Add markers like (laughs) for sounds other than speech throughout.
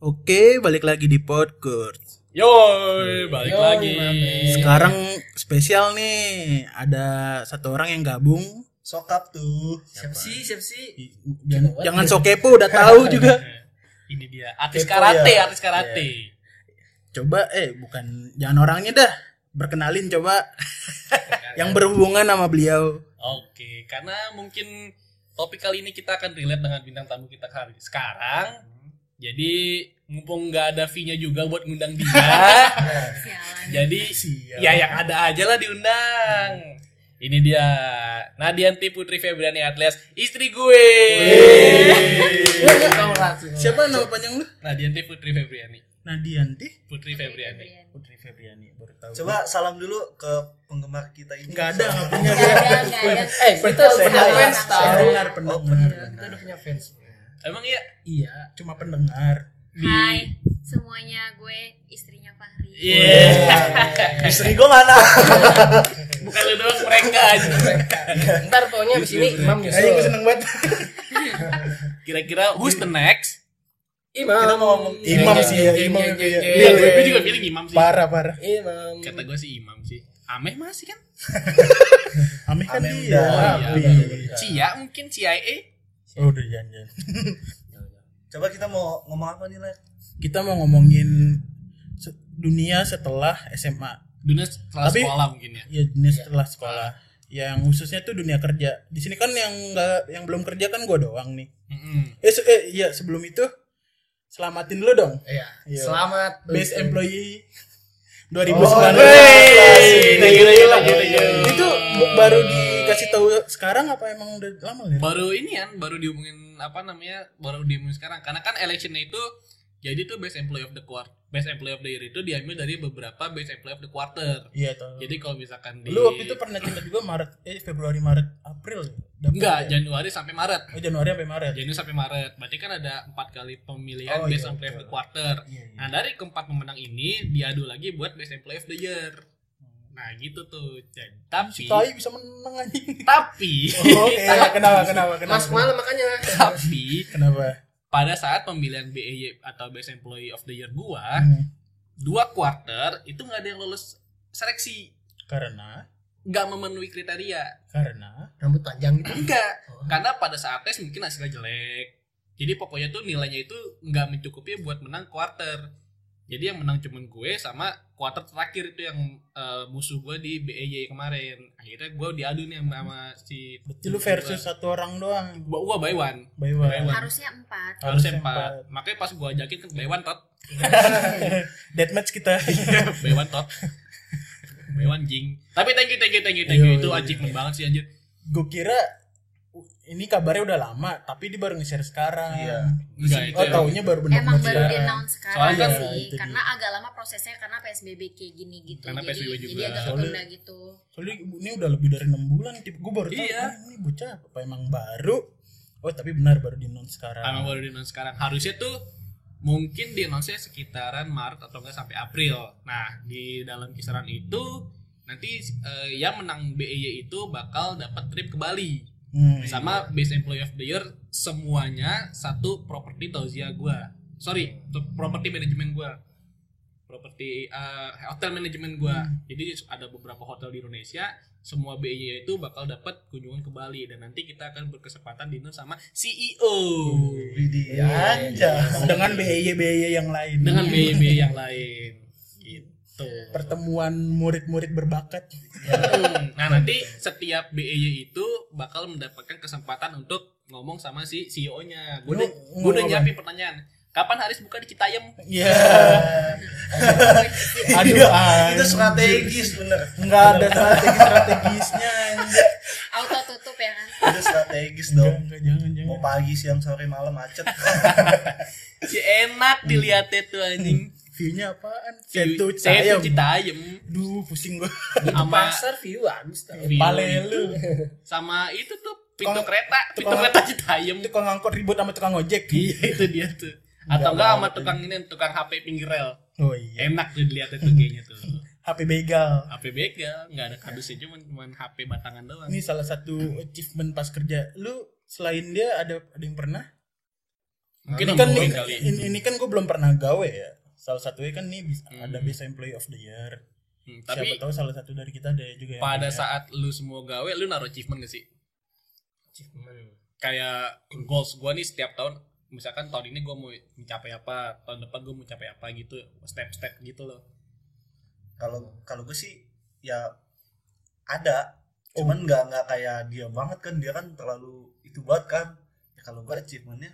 Oke, balik lagi di podcast. Yoi, balik Yoi, lagi. mame. Sekarang spesial nih, ada satu orang yang gabung. Sokap tuh. Siapa sih? Siapa sih? Jangan, jangan so kepo, udah tahu (laughs) juga. Ini dia artis Kepo karate, ya. artis karate. Coba, eh bukan, jangan orangnya dah. Berkenalin coba. (laughs) yang berhubungan sama beliau. Oke, karena mungkin topik kali ini kita akan relate dengan bintang tamu kita kali sekarang. Jadi mumpung nggak ada fee-nya juga buat ngundang dia, (laughs) Sialan. jadi Sial. ya yang ada aja lah diundang. Ini dia Nadianti Putri Febriani Atlas, istri gue. Siapa nama panjang lu? Nadianti Putri Febriani. Nadianti Putri Febriani. Putri Febriani baru tahu. Coba salam dulu ke penggemar kita ini. Nggak ada, nggak punya. Eh, kita hai. fans tahu. Pendengar, Oh, pendengar. bener. Kita udah punya fans. Emang iya Iya, cuma pendengar. di Hai semuanya, gue istrinya Fahri. Iya. Istri gue mana? (laughs) Bukan lu doang mereka aja. Ntar pokoknya abis ini Imam Ayo gue nyusul. seneng banget. (laughs) Kira-kira who's the next? Imam. Kita mau ngomong Imam sih ya, Imam jeng, itu ya. Iya, jeng. gue, gue juga pilih imam sih. Parah, parah. Imam. Kata gue sih imam sih. Ameh masih kan? (laughs) Ameh kan Ameh dia. udah. Oh iya. Cia mungkin CIA. Oh, udah jangan. (laughs) Coba kita mau ngomong apa nih, Le? Kita mau ngomongin dunia setelah SMA. Dunia setelah Tapi- sekolah mungkin ya. Ya, dunia setelah sekolah. Yang khususnya tuh dunia kerja. Di sini kan yang enggak yang belum kerja kan gua doang nih. Mm-mm. Eh, se- eh iya sebelum itu selamatin dulu dong. Iya. Iya. Selamat. Best employee 2019. Oh, you. Itu baru dikasih tahu sekarang apa emang udah lama ya? Baru ini kan, baru diomongin apa namanya, baru diomongin sekarang. Karena kan electionnya itu jadi tuh best employee of the quarter, best employee of the year itu diambil dari beberapa best employee of the quarter. Iya tahu. Jadi kalau misalkan di Lu waktu itu pernah cerita juga Maret, eh Februari Maret April ya? Enggak ya? Januari sampai Maret. Oh Januari sampai Maret. Januari sampai Maret. Berarti kan ada empat kali pemilihan Oh, best iya, employee of the quarter. Iya, iya. Nah dari keempat pemenang ini diadu lagi buat best employee of the year. Nah gitu tuh. Dan, Si tapi Tai bisa menang anjing. tapi (laughs) Oh, Oke, kenapa kenapa kenapa? Mas malam makanya. tapi Kenapa? pada saat pemilihan BEY atau best employee of the year gua Hmm, dua quarter itu nggak ada yang lulus seleksi Karena nggak memenuhi kriteria karena Rambut panjang gitu. enggak Oh. karena pada saat tes mungkin hasilnya jelek jadi pokoknya tuh nilainya itu nggak mencukupi buat menang quarter jadi yang menang cuman gue sama quarter terakhir itu yang eh, musuh gue di BEY kemarin akhirnya gue diadu nih sama, sama si berarti lu versus satu orang doang. gua gua by one By one. By one. Harusnya empat. harusnya Harusnya empat makanya pas gue ajakin kan by one tot (laughs) Deathmatch kita. by one tot (laughs) by one jing tapi thank you thank you thank you thank you Iya, itu iya, achievement banget sih anjir Gue kira uh, ini kabarnya udah lama, tapi dia baru nge-share sekarang. Iya. Enggak, itu oh, emang- taunya baru benar Emang baru di announce sekarang Soalnya kan- sih, itu karena dia. agak lama prosesnya karena PSBB kayak gini gitu. Karena jadi, PSBB jadi juga. agak Soalnya- gitu. Soalnya ini udah lebih dari enam bulan, tip gue baru tahu Iya. ah, ini bocah apa emang baru. Oh tapi benar baru di announce sekarang. Emang baru di announce sekarang. Harusnya tuh mungkin di announce sekitaran Maret atau enggak sampai April. Nah, di dalam kisaran itu nanti eh, yang menang BEY itu bakal dapat trip ke Bali Hmm. sama Best Employee of the Year semuanya satu properti Tauzia gua. Sorry, properti manajemen gua. Properti eh, hotel manajemen gua. Jadi ada beberapa hotel di Indonesia, semua BEY itu bakal dapat kunjungan ke Bali dan nanti kita akan berkesempatan dinner sama E CEO. Widih, Iya, anjas. Dengan BY-BY yang lain. dengan BB yang lain pertemuan murid-murid berbakat. Hmm, Nah nanti setiap BEY itu bakal mendapatkan kesempatan untuk ngomong sama si CEO-nya. Gue udah, nyiapin pertanyaan. Kapan Haris buka di Citayam? Iya. (laughs) Aduh, Itu anjing. strategis bener. Enggak ada strategi-strategisnya anjing. Auto tutup ya kan. Itu strategis Enggak, dong. enggak, jangan, jangan. Mau pagi, siang, sore, malam macet. (laughs) Si enak dilihatnya tuh anjing. View-nya apaan? View- Setu. Citayam. Duh, pusing gua. Di Sama- pasar view bagus tau. View Pale itu. lu. Sama itu tuh pintu Tukang- kereta, pintu tukang- kereta Citayam. Tukang angkot ribut sama tukang ojek. Iya itu dia tuh. Atau enggak sama tukang ini tukang HP pinggir rel. Oh iya. Enak tuh dilihatnya tuh kayaknya tuh. HP begal. HP begal, nggak ada kardusnya cuman cuman HP batangan doang. Ini salah satu achievement pas kerja. Lu selain dia ada ada yang pernah? Mungkin ini kan ini, ini, ini kan gue belum pernah gawe ya salah satunya kan nih bisa- Hmm. ada best employee of the year Hmm, siapa tapi tahu salah satu dari kita ada juga yang pada punya. saat lu semua gawe lu naruh achievement gak sih achievement kayak goals gua nih setiap tahun misalkan tahun ini gua mau mencapai apa tahun depan gua mau mencapai apa gitu step-step gitu loh Kalau kalau gue sih ya ada, Oh. cuman nggak nggak kayak dia banget kan dia kan terlalu itu banget kan. Ya kalau gue achievementnya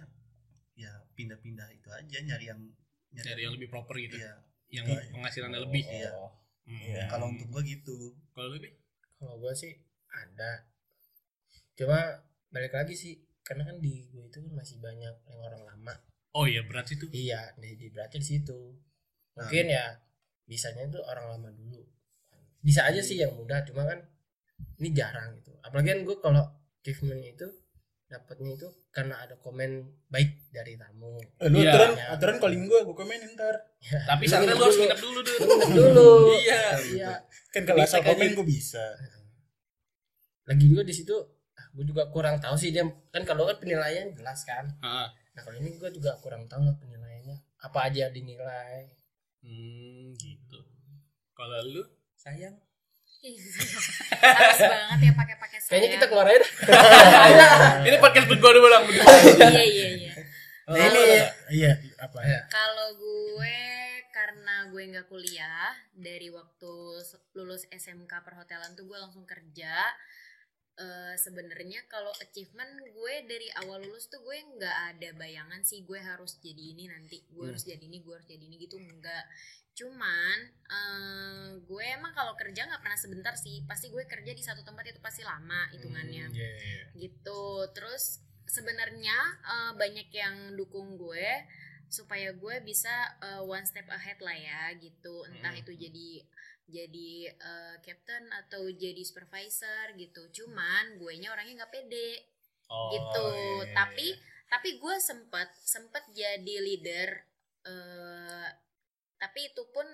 ya pindah-pindah itu aja nyari yang dari yang lebih proper gitu Iya. yang Iya. penghasilannya lebih Iya. Hmm. Iya. Kalau untuk gue gitu. kalau lebih kalau gue sih ada cuma balik lagi sih karena kan di gue itu kan masih banyak yang orang lama oh iya berat sih tuh iya di, di berarti di situ mungkin ya bisanya itu orang lama dulu bisa aja sih yang muda cuma kan ini jarang gitu apalagi kan gue kalau achievement itu dapatnya itu karena ada komen baik dari tamu. Eh, lu Iya. aturan aturan calling gue gue komenin ntar. Tapi Lu saatnya nginep lu harus dulu. nginep dulu deh Nginep dulu. Iya. Iya. Kan kalau Bisa asal komen gue bisa. Lagi juga di situ ah, gue juga kurang tahu sih dia kan kalau kan penilaian jelas kan. Ah, nah kalau ini gue juga kurang tahu lah penilaiannya. Apa aja dinilai? Hmm gitu. Kalau lu? Sayang Harus banget ya pakai-pakai saya. kayaknya kita keluar aja dah. (laughs) ini podcast berdua dulu bang Iya iya iya. Nah, ini iya apa Iya. Kalau gue karena gue nggak kuliah dari waktu lulus SMK perhotelan tuh gue langsung kerja. Eh, sebenarnya kalau achievement gue dari awal lulus tuh gue nggak ada bayangan sih gue harus jadi ini nanti gue harus jadi ini gue harus jadi ini gitu enggak cuman eh, gue emang kalau kerja nggak pernah sebentar sih. Pasti gue kerja di satu tempat itu pasti lama hitungannya. Iya, iya. gitu. Terus sebenarnya eh, banyak yang dukung gue supaya gue bisa eh, one step ahead lah ya gitu. Entah Hmm. itu jadi jadi eh, captain atau jadi supervisor gitu. Cuman gue nya orangnya nggak pede. Oh, gitu. iya, iya, tapi iya. tapi gue sempet sempet jadi leader tapi itu pun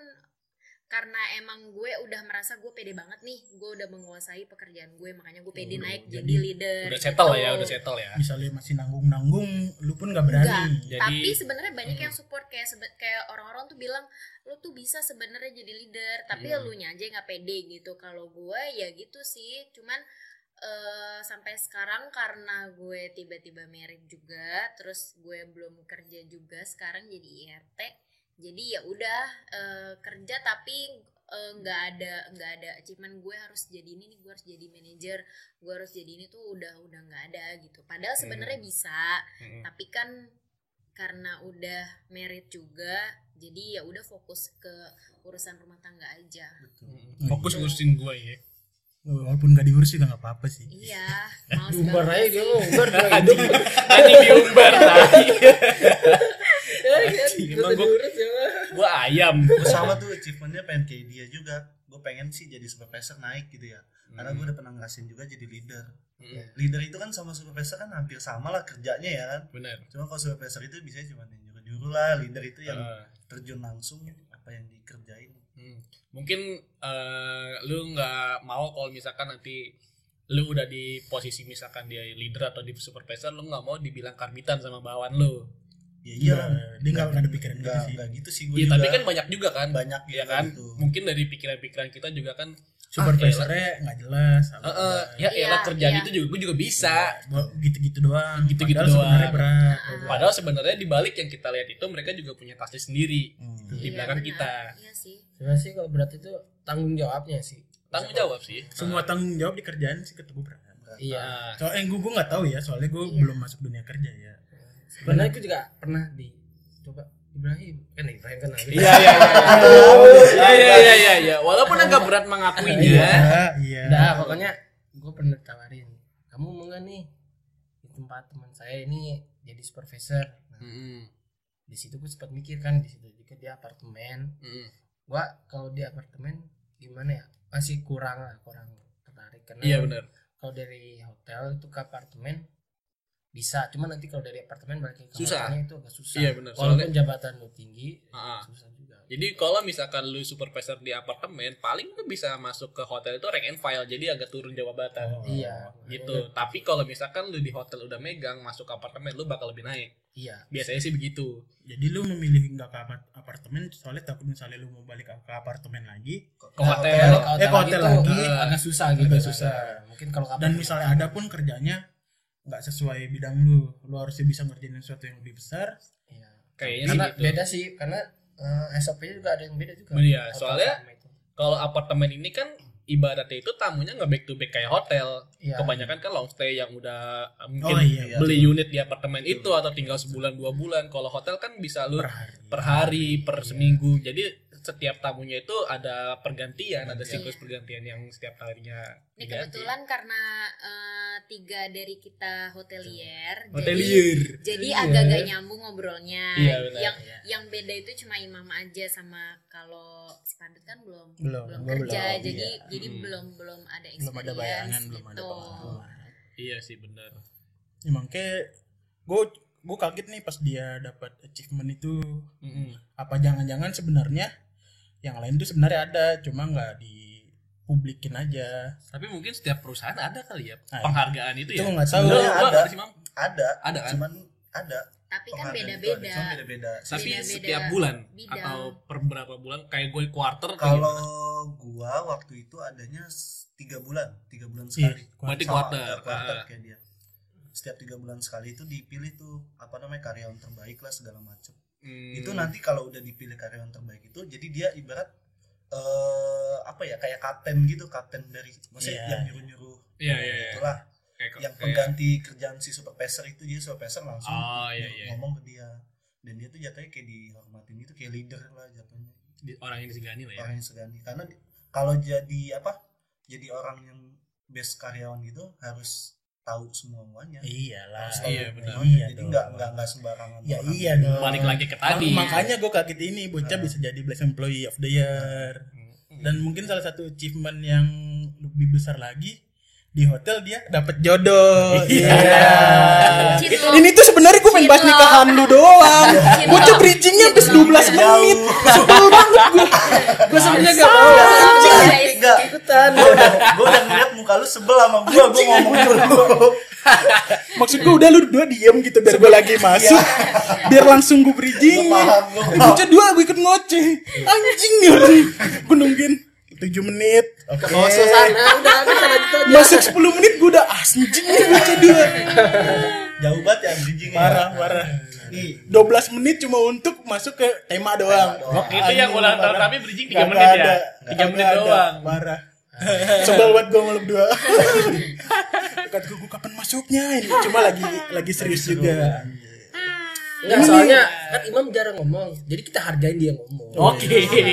karena emang gue udah merasa gue pede banget nih gue udah menguasai pekerjaan gue makanya gue pede Udah, naik jadi jadi leader udah settle gitu. ya udah settle ya misalnya masih nanggung nanggung lu pun nggak berani Enggak, Jadi- tapi sebenarnya banyak Hmm. yang support kayak sebe- kayak orang-orang tuh bilang lu tuh bisa sebenarnya jadi leader tapi Hmm. lu nya aja nggak pede gitu kalau gue ya gitu sih cuman eh, sampai sekarang karena gue tiba-tiba merit juga terus gue belum kerja juga sekarang jadi IRT jadi ya udah eh, kerja tapi eh, nggak ada nggak ada achievement gue harus jadi ini nih gue harus jadi manajer gue harus jadi ini tuh udah udah nggak ada gitu. Padahal sebenarnya bisa Mm-mm. tapi kan karena udah merit juga jadi ya udah fokus ke urusan rumah tangga aja. Mm-mm. fokus ngurusin gue ya. Walaupun nggak diurus juga nggak apa-apa sih. Iya (laughs) diumbar aja dia umbar (laughs) anjing diumbar (laughs) Emang gua- diurus ya gue ayam Gue sama tuh achievementnya pengen kayak dia juga. Gue pengen sih jadi supervisor naik gitu ya. Karena gue udah pernah ngerasain juga jadi leader. Mm-mm. Leader itu kan sama supervisor kan hampir sama lah kerjanya ya kan. benar Cuma kalau supervisor itu bisa cuma nyuruh-nyuruh lah. Leader itu yang Ah. terjun langsung apa yang dikerjain. Hmm. Mungkin eh, lu nggak mau kalau misalkan nanti lu udah di posisi misalkan dia leader atau di supervisor lu nggak mau dibilang karbitan sama bawahan lu. Ya iya dia nggak ada pikiran gitu Enggak, sih enggak gitu sih gue Iya juga. tapi kan banyak juga kan. banyak ya gitu kan. gitu. Mungkin dari pikiran-pikiran kita juga kan. supervisornya nggak jelas Eh, apa eh, ya Iya, elah kerjaan iya. itu juga gue juga bisa. gitu-gitu doang Gitu-gitu Padahal sebenarnya doang. berat Ah. Padahal sebenarnya di balik yang kita lihat itu mereka juga punya tasnya sendiri Hmm. di Iya, belakang benar. kita. iya sih sebenarnya sih kalau berat itu tanggung jawabnya sih Tanggung jawab sih. semua tanggung jawab di kerjaan sih ketemu berat iya soalnya gue gue nggak tahu ya soalnya gue Iya. belum masuk dunia kerja ya sebenarnya aku juga pernah di coba Ibrahim kan Ibrahim kan Iya iya iya. (laughs) Iya iya iya iya iya. Walaupun agak berat mengakuinya. iya Udah pokoknya gue pernah tawarin kamu mau nggak nih di tempat teman saya ini jadi supervisor nah, di situ gue sempat mikir kan di situ juga dia apartemen Mm-mm. gua kalau di apartemen gimana ya masih kurang lah kurang tertarik karena Iya benar. kalau dari hotel itu ke apartemen bisa cuma nanti kalau dari apartemen balik ke Susah. itu agak susah Iya, benar. walaupun jabatan lu tinggi ah. susah juga Jadi kalau misalkan lu supervisor di apartemen, paling lu bisa masuk ke hotel itu rank and file, jadi agak turun jabatan. Iya. Gitu. Tapi kalau misalkan lu di hotel udah megang, masuk ke apartemen, lu bakal lebih naik. Iya. Biasanya sih begitu. Jadi lu memilih nggak ke apart- apartemen soalnya takut misalnya lu mau balik ke, apartemen lagi Ke hotel. Ke Eh, ke hotel lagi, agak susah gitu. Agak kan. susah. Mungkin kalau dan misalnya ada pun kerjanya nggak sesuai bidang lu, lu harusnya bisa ngerjain sesuatu yang lebih besar. Iya. Kayaknya Karena gitu. beda sih karena eh, SOP-nya juga ada yang beda juga. Iya, soalnya-. Kalau apartemen ini kan ibaratnya itu tamunya nggak back to back kayak hotel. Iya. Kebanyakan kan long stay yang udah uh, Oh mungkin iya, beli unit di apartemen itu atau tinggal sebulan dua bulan. Kalau hotel kan bisa lu per hari. per hari, per seminggu. Jadi setiap tamunya itu ada pergantian, ada siklus pergantian yang setiap harinya Ini diganti. kebetulan karena eh, tiga dari kita hotelier, jadi Hotelier. jadi Iya. agak-agak nyambung ngobrolnya. Iya, benar. yang Iya. yang beda itu cuma imam aja sama kalau si Pandut kan belum Belum, belum kerja, belum, jadi iya. jadi Hmm. belum belum ada belum ada bayangan, belum ada gitu. pengalaman. Iya sih benar. Ya, makanya gue gue kaget nih pas dia dapat achievement itu Mm-mm. apa jangan-jangan sebenarnya yang lain tuh sebenarnya ada cuma nggak dipublikin aja Tapi mungkin setiap perusahaan ada kali ya Nah, penghargaan itu, itu ya. nggak tahu Sebenarnya ada ada. ada Ada kan? cuman ada Tapi kan beda-beda. cuman beda-beda Tapi Beda-beda setiap bulan bidang. atau per berapa bulan kayak gue quarter kalau gua waktu itu adanya tiga bulan tiga bulan Iya, sekali Berarti Sama, quarter. ya, quarter Ah. kayak dia setiap tiga bulan sekali itu dipilih tuh apa namanya karyawan terbaik lah segala macam Hmm, itu nanti kalau udah dipilih karyawan terbaik itu jadi dia ibarat eh apa ya kayak kapten gitu kapten dari maksudnya Iya. yang nyuruh nyuruh Iya, iya, iya. itulah kayak, yang kayak- pengganti kerjaan si supervisor itu dia supervisor langsung Oh, iya, iya. ngomong ke dia dan dia tuh jatuhnya kayak dihormatin itu kayak leader lah jatuhnya di- orang yang disegani lah ya. orang yang segani karena di- kalau jadi apa jadi orang yang best karyawan gitu harus tahu semuanya iyalah harus tahu iya, benar. Iya jadi nggak nggak nggak sembarangan ya iya dong. Balik lagi ke tadi. Mak- makanya gue kaget ini bocah bisa jadi best employee of the year. Hmm. dan mungkin salah satu achievement yang lebih besar lagi di hotel dia dapat jodoh. (laughs) Iya. Cinlok. ini tuh sebenarnya gue pengen bahas nikahan lu doang. Bocah bridgingnya habis 12 menit. Sebel banget gue Gue sebenarnya gak mau. Enggak Ikutan. gue udah gue udah ngeliat muka lu sebel sama gue gue ngomong dulu. (laughs) Maksud gue udah lu dua diem gitu biar gue lagi masuk biar langsung gue bridging. Gua paham, gua bocah dua gue ikut ngoceh. Anjing nih orang gue nungguin 7 menit. Oke. Bawa suasana udah masuk 10 menit gue udah anjing nih bocah dua. Jauh banget ya bridgingnya. Parah parah 12 menit cuma untuk masuk ke tema doang doang. Itu yang ulang tahun kami bridging 3 Nggak menit ya. ada. 3 menit ada. doang. parah (laughs) sebel banget gue malam dua (laughs) kata gue kapan masuknya ini cuma lagi lagi serius juga Enggak, soalnya kan Imam jarang ngomong. Jadi kita hargain dia ngomong. Oke. Oke.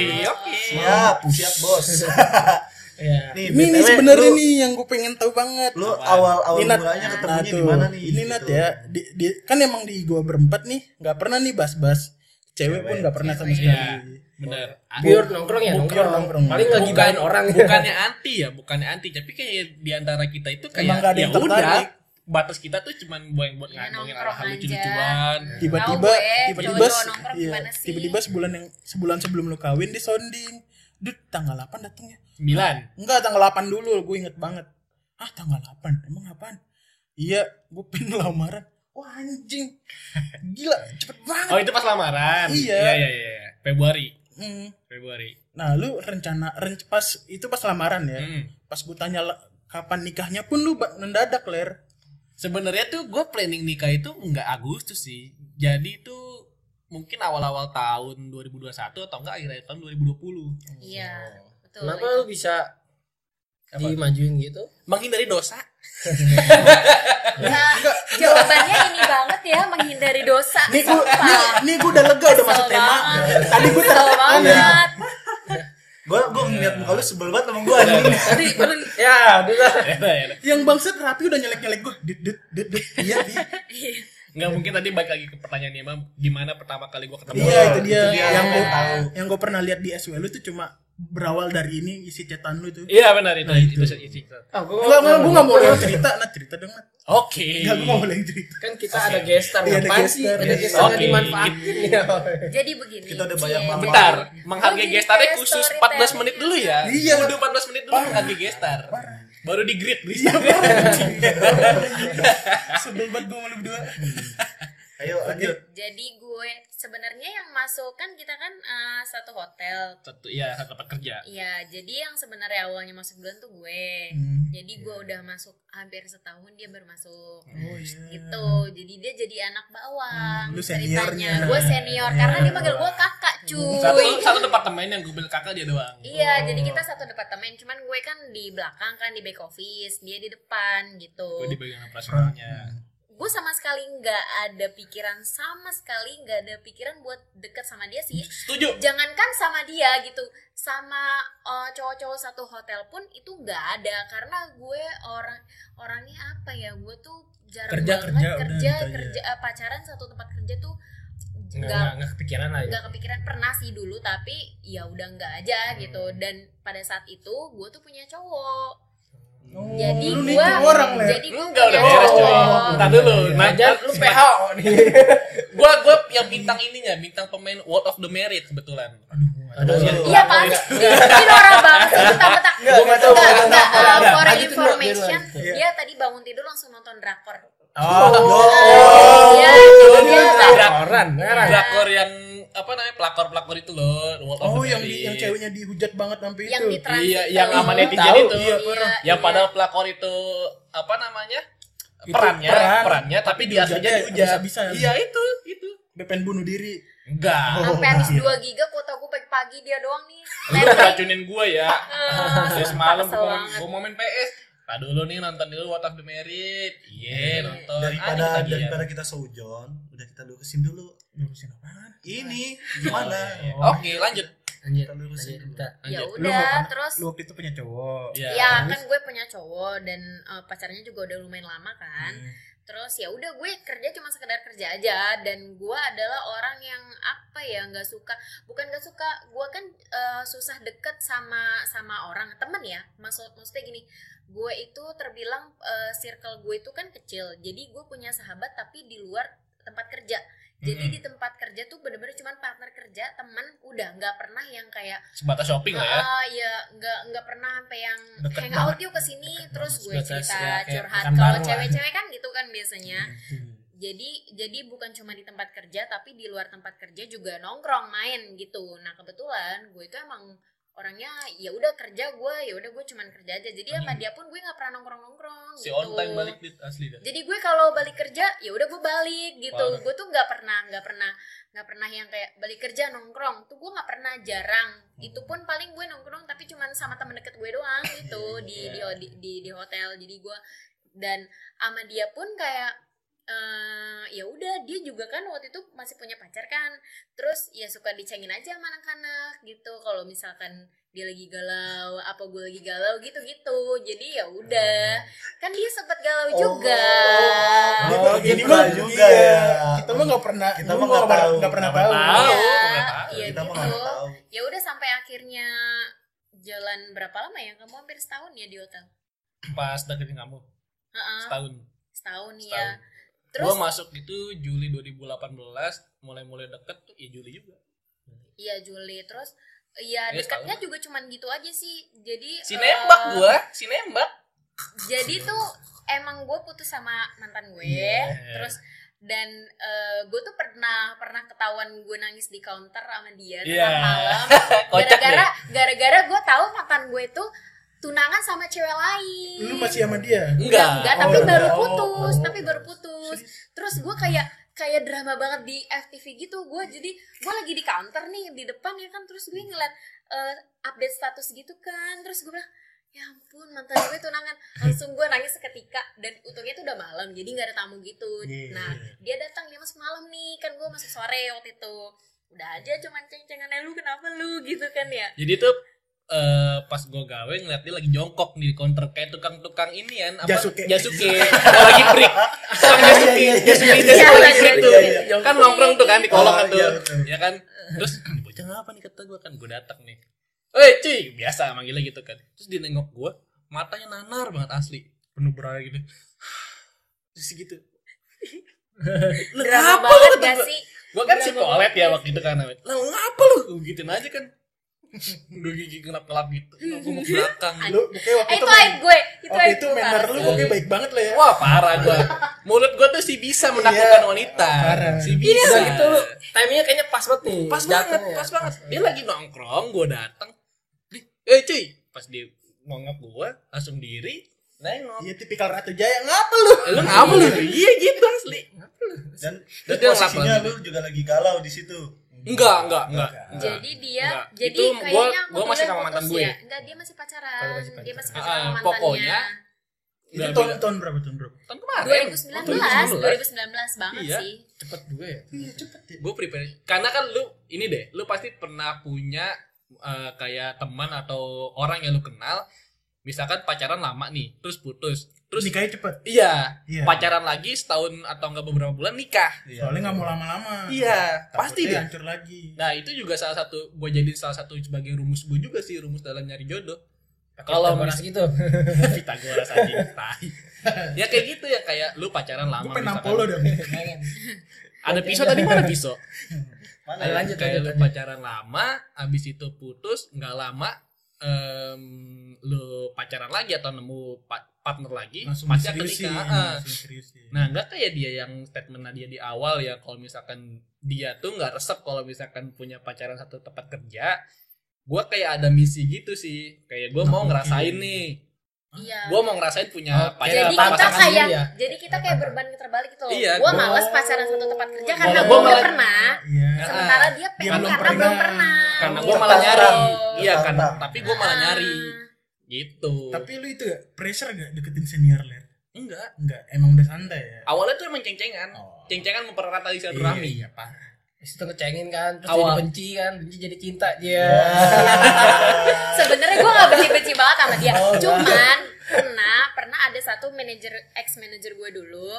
siap siap bos (laughs) Iya. nih ini sebenarnya nih yang gue pengen tahu banget lu awal awal Nat, mulanya nah ketemunya di mana nih ini Nat gitu. ya di, di- kan emang di gua berempat nih nggak pernah nih bas-bas cewek pun nggak pernah sama sekali Iya, benar. Pure nongkrong ya nongkrong. nongkrong. Paling lagi Bukan gibahin orang. Bukannya anti ya, bukannya anti, tapi kayak di antara kita itu kayak Emang nggak ada ya yang udah batas kita tuh cuman buat buat Ya, ngomongin nongkrong hal lucu-lucuan. tiba-tiba tiba-tiba iya, tiba-tiba sebulan yang sebulan sebelum lu kawin di sounding Dut, tanggal 8 datangnya. 9. Enggak, tanggal 8 dulu, gue inget banget. Ah, tanggal 8. Emang apaan? Iya, gue pengen lamaran. Wah, anjing. (laughs) Gila, cepet banget. Oh, itu pas lamaran. Iya. Iya, iya, iya. Februari. Hmm. Februari. Nah, lu rencana ren- pas itu pas lamaran ya. Hmm. Pas gue tanya kapan nikahnya pun lu mendadak, Ler. Sebenarnya tuh gue planning nikah itu nggak Agustus sih. Jadi itu mungkin awal-awal tahun 2021 atau enggak akhir tahun 2020. Iya, betul. Kenapa itu. lu bisa dimajuin gitu? Menghindari dosa. Nah, (laughs) jawabannya ini banget ya menghindari dosa. Nih gue nih, nih gue udah lega udah masuk tema. banget. Tadi gue Kesel banget. Gue gue ngeliat muka lu sebel banget sama gue anjing. Tadi baru ya udah. Ya, ya, ya. yang bangsat rapi udah nyelek-nyelek gue. Dit dit dit dit. Iya, iya. Nggak mungkin tadi balik lagi ke pertanyaan Imam gimana pertama kali gue ketemu Iya, itu dia. Itu dia yang gue tahu. yang gue pernah lihat di SW lu tuh cuma berawal dari ini isi cetan lu itu Iya benar itu. Nah, itu. itu. itu, itu. Ah, gua Enggak, enggak, gue gak mau yang cerita, nah cerita dong, Nat. Oke. Enggak, gue gak boleh yang cerita. kan kita Oke. ada gestar ada ngapain gestar, sih ada gestar. Oke. dimanfaatin ya Jadi begini. Kita udah banyak banget. Bentar, menghargai Oh, gestarnya khusus storytelling 14 menit dulu ya. Iya. Udah 14 menit dulu menghargai gestar. Baru di grid parah. Sebel banget gue malu berdua. Ayo lanjut. Jadi gue sebenarnya yang masuk kan kita kan eh, satu hotel. Satu ya satu tempat kerja. Iya, jadi yang sebenarnya awalnya masuk duluan tuh gue. Hmm. Jadi gue udah masuk hampir setahun dia baru masuk. Oh iya. gitu jadi dia jadi anak bawang Hmm, lu seniornya. gue senior karena dia panggil gue kakak cuy Satu satu departemen yang gue bilang kakak dia doang. iya jadi kita satu departemen cuman gue kan di belakang kan di back office dia di depan gitu Gue di bagian operasionalnya. Gue sama sekali nggak ada pikiran sama sekali nggak ada pikiran buat deket sama dia sih. Setuju. jangankan sama dia gitu sama uh, cowok-cowok satu hotel pun itu nggak ada. Karena gue orang orangnya apa ya gue tuh jarang Kerja, banget kerja, udah kerja gitu aja. kerja eh, pacaran satu tempat kerja tuh nggak nggak kepikiran lah ya. nggak kepikiran. Pernah sih dulu tapi ya udah nggak aja gitu. Dan pada saat itu gue tuh punya cowok Oh, jadi lu gue nikah orang lah. jadi gue Enggak udah punya beres coy. Entar dulu. Nah, Ngajar lu PH (laughs) nih Gua gua yang bintang ininya, bintang pemain World of the Merit kebetulan. aduh Iya. iya pasti ini norak banget nggak tahu, Enggak, nggak enggak, tahu. uh, Nggak, for information. Iya. dia tadi bangun tidur langsung nonton drakor Oh. Iya, Oh, dia drak- Drakoran merah Drakor yang apa namanya pelakor-pelakor itu loh, Oh, yang di, yang ceweknya dihujat banget sampai yang itu. di Iya, yang sama Tahu, netizen itu. iya, parah. yang iya. padahal pelakor itu apa namanya? Itu perannya, peran, perannya tapi tapi dia aslinya dihujatnya dihujat. habis-habisan. Iya, itu, itu. Dia pengen bunuh diri. Enggak. Oh, sampai habis iya. 2 giga kuota gue pagi-pagi dia doang nih Lu racunin gua ya. (laughs) Ya semalam mau main PS. Nah dulu nih nonton dulu What of the Merit. Iya, nonton. Ah, Daripada kita dia. daripada kita seujon, udah kita lurusin dulu. Lurusin apaan? Ini gimana? Oke, lanjut. lanjut Kita lurusin lanjut kita ya Lanjut. Lu udah kan- terus Lu waktu itu punya cowok. Ya. ya kan gue punya cowok dan eh, pacarnya juga udah lumayan lama kan Hmm. terus ya udah gue kerja cuma sekedar kerja aja dan gue adalah orang yang apa ya nggak suka bukan nggak suka gue kan eh, susah deket sama sama orang temen ya maksud maksudnya gini gue itu terbilang eh, circle gue itu kan kecil. Jadi gue punya sahabat tapi di luar tempat kerja. Jadi Mm-mm. di tempat kerja tuh bener-bener cuman partner kerja temen udah. Nggak pernah yang kayak Sebatas shopping lah ya. Ah ya nggak nggak pernah sampai yang Deket hangout yuk ke sini terus gue cerita ya, curhat kalau cewek-cewek kan gitu kan biasanya. Jadi jadi bukan cuma di tempat kerja tapi di luar tempat kerja juga nongkrong main gitu. Nah kebetulan gue itu emang orangnya ya udah kerja gue ya udah gue cuman kerja aja. Jadi sama dia pun gue nggak pernah nongkrong nongkrong Si gitu. on time balik dit asli dah. jadi gue kalau balik kerja ya udah gue balik gitu. Parah. gue tuh nggak pernah nggak pernah nggak pernah yang kayak balik kerja nongkrong. Tuh gue nggak pernah jarang. Itu pun paling gue nongkrong tapi cuman sama temen deket gue doang gitu (laughs) di, di di di di hotel. Jadi gue dan sama dia pun kayak eh ya udah dia juga kan waktu itu masih punya pacar kan terus ya suka dicengin aja sama anak-anak gitu kalau misalkan dia lagi galau apa gue lagi galau gitu gitu jadi ya udah kan dia sempat galau juga Oh, Oh, gitu ini mah juga iya. ya. Kita mah nggak pernah, Kita mah nggak tahu. nggak pernah Nggak tahu. pernah tahu. Iya, tahu. iya Kita mah gitu nggak tahu. ya udah sampai akhirnya jalan berapa lama ya kamu hampir setahun ya di hotel Pas deketin kamu Heeh, setahun. setahun ya Setahun. Terus Gua masuk itu Juli 2018, mulai-mulai deket tuh ya Juli juga. iya Juli terus Iya Iya, dekatnya juga cuman gitu aja sih jadi Si eh, nembak gua, si nembak. jadi tuh emang gue putus sama mantan gue Iya. terus dan gue tuh pernah pernah ketahuan gue nangis di counter sama dia Iya. tengah malam (laughs) gara-gara gara-gara gue tahu mantan gue tuh tunangan sama cewek lain Lu masih sama dia? Enggak. enggak Oh, tapi baru enggak. putus Oh. tapi baru putus terus gue kayak kayak drama banget di FTV gitu gue jadi gue lagi di counter nih di depan ya kan terus gue ngeliat eh, update status gitu kan terus gue bilang ya ampun mantan gue tunangan langsung gue nangis seketika dan untungnya itu udah malam jadi nggak ada tamu gitu Iya. nah dia datang dia masuk malam nih kan gue masuk sore waktu itu udah aja cuman ceng-cengannya lu kenapa lu gitu kan ya Jadi tuh eh, pas gua gawe ngeliat dia lagi jongkok di counter kayak tukang-tukang ini kan apa? Jasuke. Jasuke. (laughs) Lagi break tukang Jasuke. Jasuke. Jasuke lagi break tuh kan nongkrong tuh kan di kolong Oh, kan tuh iya, ya kan? Terus "Ini bocah ngapa nih? Kata gua kan gua datang nih. Eh cuy. Biasa manggilnya gitu kan. Terus dia nengok gue matanya nanar banget asli. Penuh berair gitu. (sighs) Terus gitu. (laughs) Lu ngapa lu?" gak sih? Gua kan si banget ya waktu itu kan. Lah ngapa lu? Gua gituin aja kan Gue gigi kelap-kelap gitu. Gue ke belakang. Lu pokoknya waktu eh, itu itu aib gue itu waktu aib itu parah lu pokoknya baik banget lah ya. Wah parah gue Mulut gue tuh sih bisa menaklukkan wanita. Parah. Si Udah bisa. Gitu lu timingnya kayaknya pas banget nih. Pas banget jatuhnya. Pas banget. Dia lagi nongkrong Gue dateng. Eh cuy. Pas dia nongok gue Langsung diri Nengok. Iya tipikal Ratu Jaya. Ngapa lu? Eh, Lu ngapa lu? (laughs) Iya gitu asli. Dan, dan posisinya lu juga lagi galau di situ Enggak enggak enggak enggak. jadi dia Enggak. jadi Itu gua- kayaknya gua masih sama mantan gue. ya enggak dia masih pacaran masih dia masih pacaran. pacaran Ah, sama mantannya pokoknya Itu tahun tahun berapa tahun berapa? Tahun kemarin 2019 2019 banget Iya. sih Cepet juga ya. Iya cepet ya. gue prepare karena kan lu ini deh lu pasti pernah punya eh, kayak teman atau orang yang lu kenal misalkan pacaran lama nih terus putus terus Nikahnya cepet. iya Iya. pacaran lagi setahun atau enggak beberapa bulan nikah Soalnya nggak mau lama-lama. iya pasti deh hancur lagi. nah itu juga salah satu gue jadi salah satu sebagai rumus gue juga sih rumus dalam nyari jodoh Kalau mis gitu. (laughs) Pitagoras aja tai. ya kayak gitu ya kayak lu pacaran lama Gue pengen misalkan. nampol lo dong. (laughs) ada pisau tadi mana pisau (laughs) mana Ayo ya? lanjut kayak lu pacaran lama abis itu putus nggak lama em, lu pacaran lagi atau nemu pa- partner lagi Langsung pasti akan nikah Ah. Seriusin. nah nggak kayak dia yang statement dia di awal ya kalau misalkan dia tuh nggak resep kalau misalkan punya pacaran satu tempat kerja gua kayak ada misi gitu sih kayak gua Nggak mau ngerasain nih iya gua mau ngerasain punya Oh, pacaran jadi Pacaran kita kayak ya? jadi kita kayak berbanding terbalik gitu loh Iya, gue gua- males pacaran satu tempat kerja Gua- karena gua gue udah malah- pernah Iya. sementara dia pengen karena pernah. belum pernah karena gua malah nyari Oh. iya kan tapi gua malah Ah. nyari gitu Tapi lu itu gak pressure gak deketin senior ler? enggak Enggak, emang udah santai ya. awalnya tuh emang ceng-cengan Oh. ceng-cengan mempererat tali silaturahmi Iya, iya, parah. Terus itu ngecengin kan, terus Awal. jadi benci kan, benci jadi cinta dia. (laughs) sebenarnya gue gak benci-benci banget sama dia Oh, cuman pernah pernah ada satu manajer ex manajer gue dulu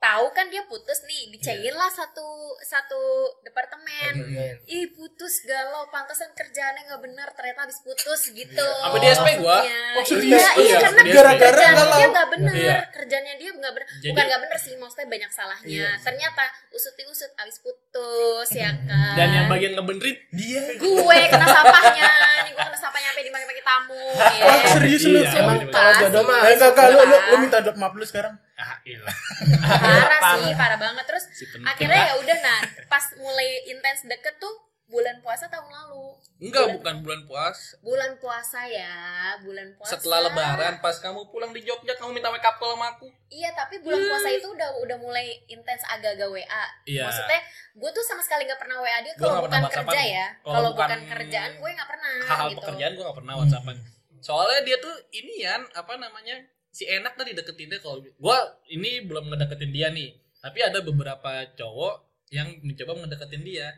tahu kan dia putus nih dicengin lah satu satu departemen Iya. ih putus galau pantesan kerjaannya nggak benar ternyata habis putus gitu Apa di SP gua? Iya, Oh, iya, Oh, iya, iya, karena. Gara-gara kerjaannya dia nggak benar Iya. kerjanya dia nggak benar Jadi- bukan nggak benar sih maksudnya banyak salahnya ternyata usut usut habis putus ya kan dan yang bagian ngebenerin Dia gue kena sampahnya nih gue kena sampahnya sampai dipakai-pakai tamu ya. Oh, serius lu? Iya, Emang kalau jodoh mah Eh, kakak lu, lu, minta maaf lu sekarang. Ah ilah parah sih parah banget. Terus si akhirnya ya udah nah pas mulai intens deket tuh bulan puasa tahun lalu. Enggak Bulan- bukan bulan puas. Bulan puasa ya bulan puasa. Setelah lebaran pas kamu pulang di Jogja kamu minta wake up call sama aku. Iya tapi bulan puasa itu udah udah mulai intens agak-agak WA Iya. maksudnya gue tuh sama sekali nggak pernah WA dia kalau nggak bukan kerja ya. Kalau bukan bukan kerjaan gue nggak pernah hal-hal gitu. pekerjaan gue gak pernah whatsappan. Soalnya dia tuh inian apa namanya si enak tadi deketin dia kalau gue ini belum ngedeketin dia nih tapi ada beberapa cowok yang mencoba ngedeketin dia.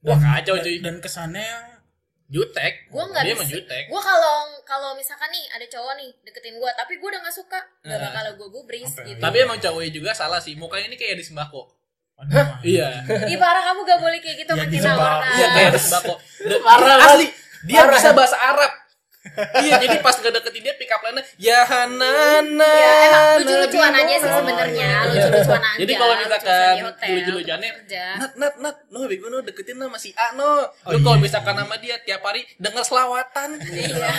Wah kacau cuy. Dan kesannya jutek. Gue nggak dia jutek. gue kalau kalau misalkan nih ada cowok nih deketin gue tapi gue udah nggak suka nggak Nah. bakal gue gubris Apa? gitu. Tapi emang cowoknya juga salah sih. Mukanya ini kayak di sembako. Aduh, iya. Ih parah kamu gak boleh kayak gitu Ya, Pak. orang. iya kayak di sembako. Parah. Asli. Dia Parah. bisa bahasa Arab iya jadi pas ngedeketin dia pick up line ya hanana Ya emang lucu-lucuan aja sih sebenarnya, lucu-lucuan aja. Jadi kalau misalkan hotel, lucu-lucuannya, kerja. Nat, nat, nat, no, bego no, deketin no, masih A no. Lu kalau misalkan sama dia tiap hari denger selawatan. Iya.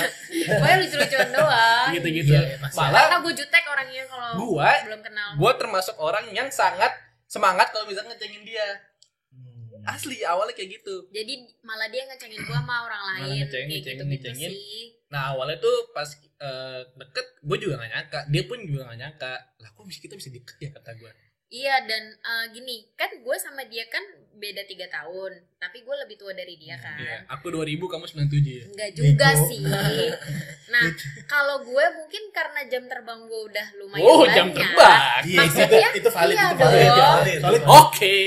Pokoknya lucu-lucuan doang. Gitu-gitu. Iya, iya, pasti. Malah Karena gue jutek orangnya kalau Gua? belum kenal. gue termasuk orang yang sangat semangat kalau misalkan ngecengin dia. Asli awalnya kayak gitu. Jadi malah dia ngecengin gue sama orang Malah lain ngecengin, kayak ngecengin, gitu-gitu ngecengin. sih. Nah awalnya tuh pas eh, deket, gue juga gak nyangka. Dia pun juga gak nyangka. Lah kok bisa kita bisa deket ya kata gue. Iya dan eh, gini kan gue sama dia kan beda tiga tahun, tapi gue lebih tua dari dia kan. Iya, aku 2000, kamu 97 ya. Enggak juga sih. Nah, kalau gue mungkin karena jam terbang gue udah lumayan Oh banyak. jam terbang. Iya, itu, Maksudnya, itu valid, iya itu valid. dong. ya. Valid. Valid. Oke.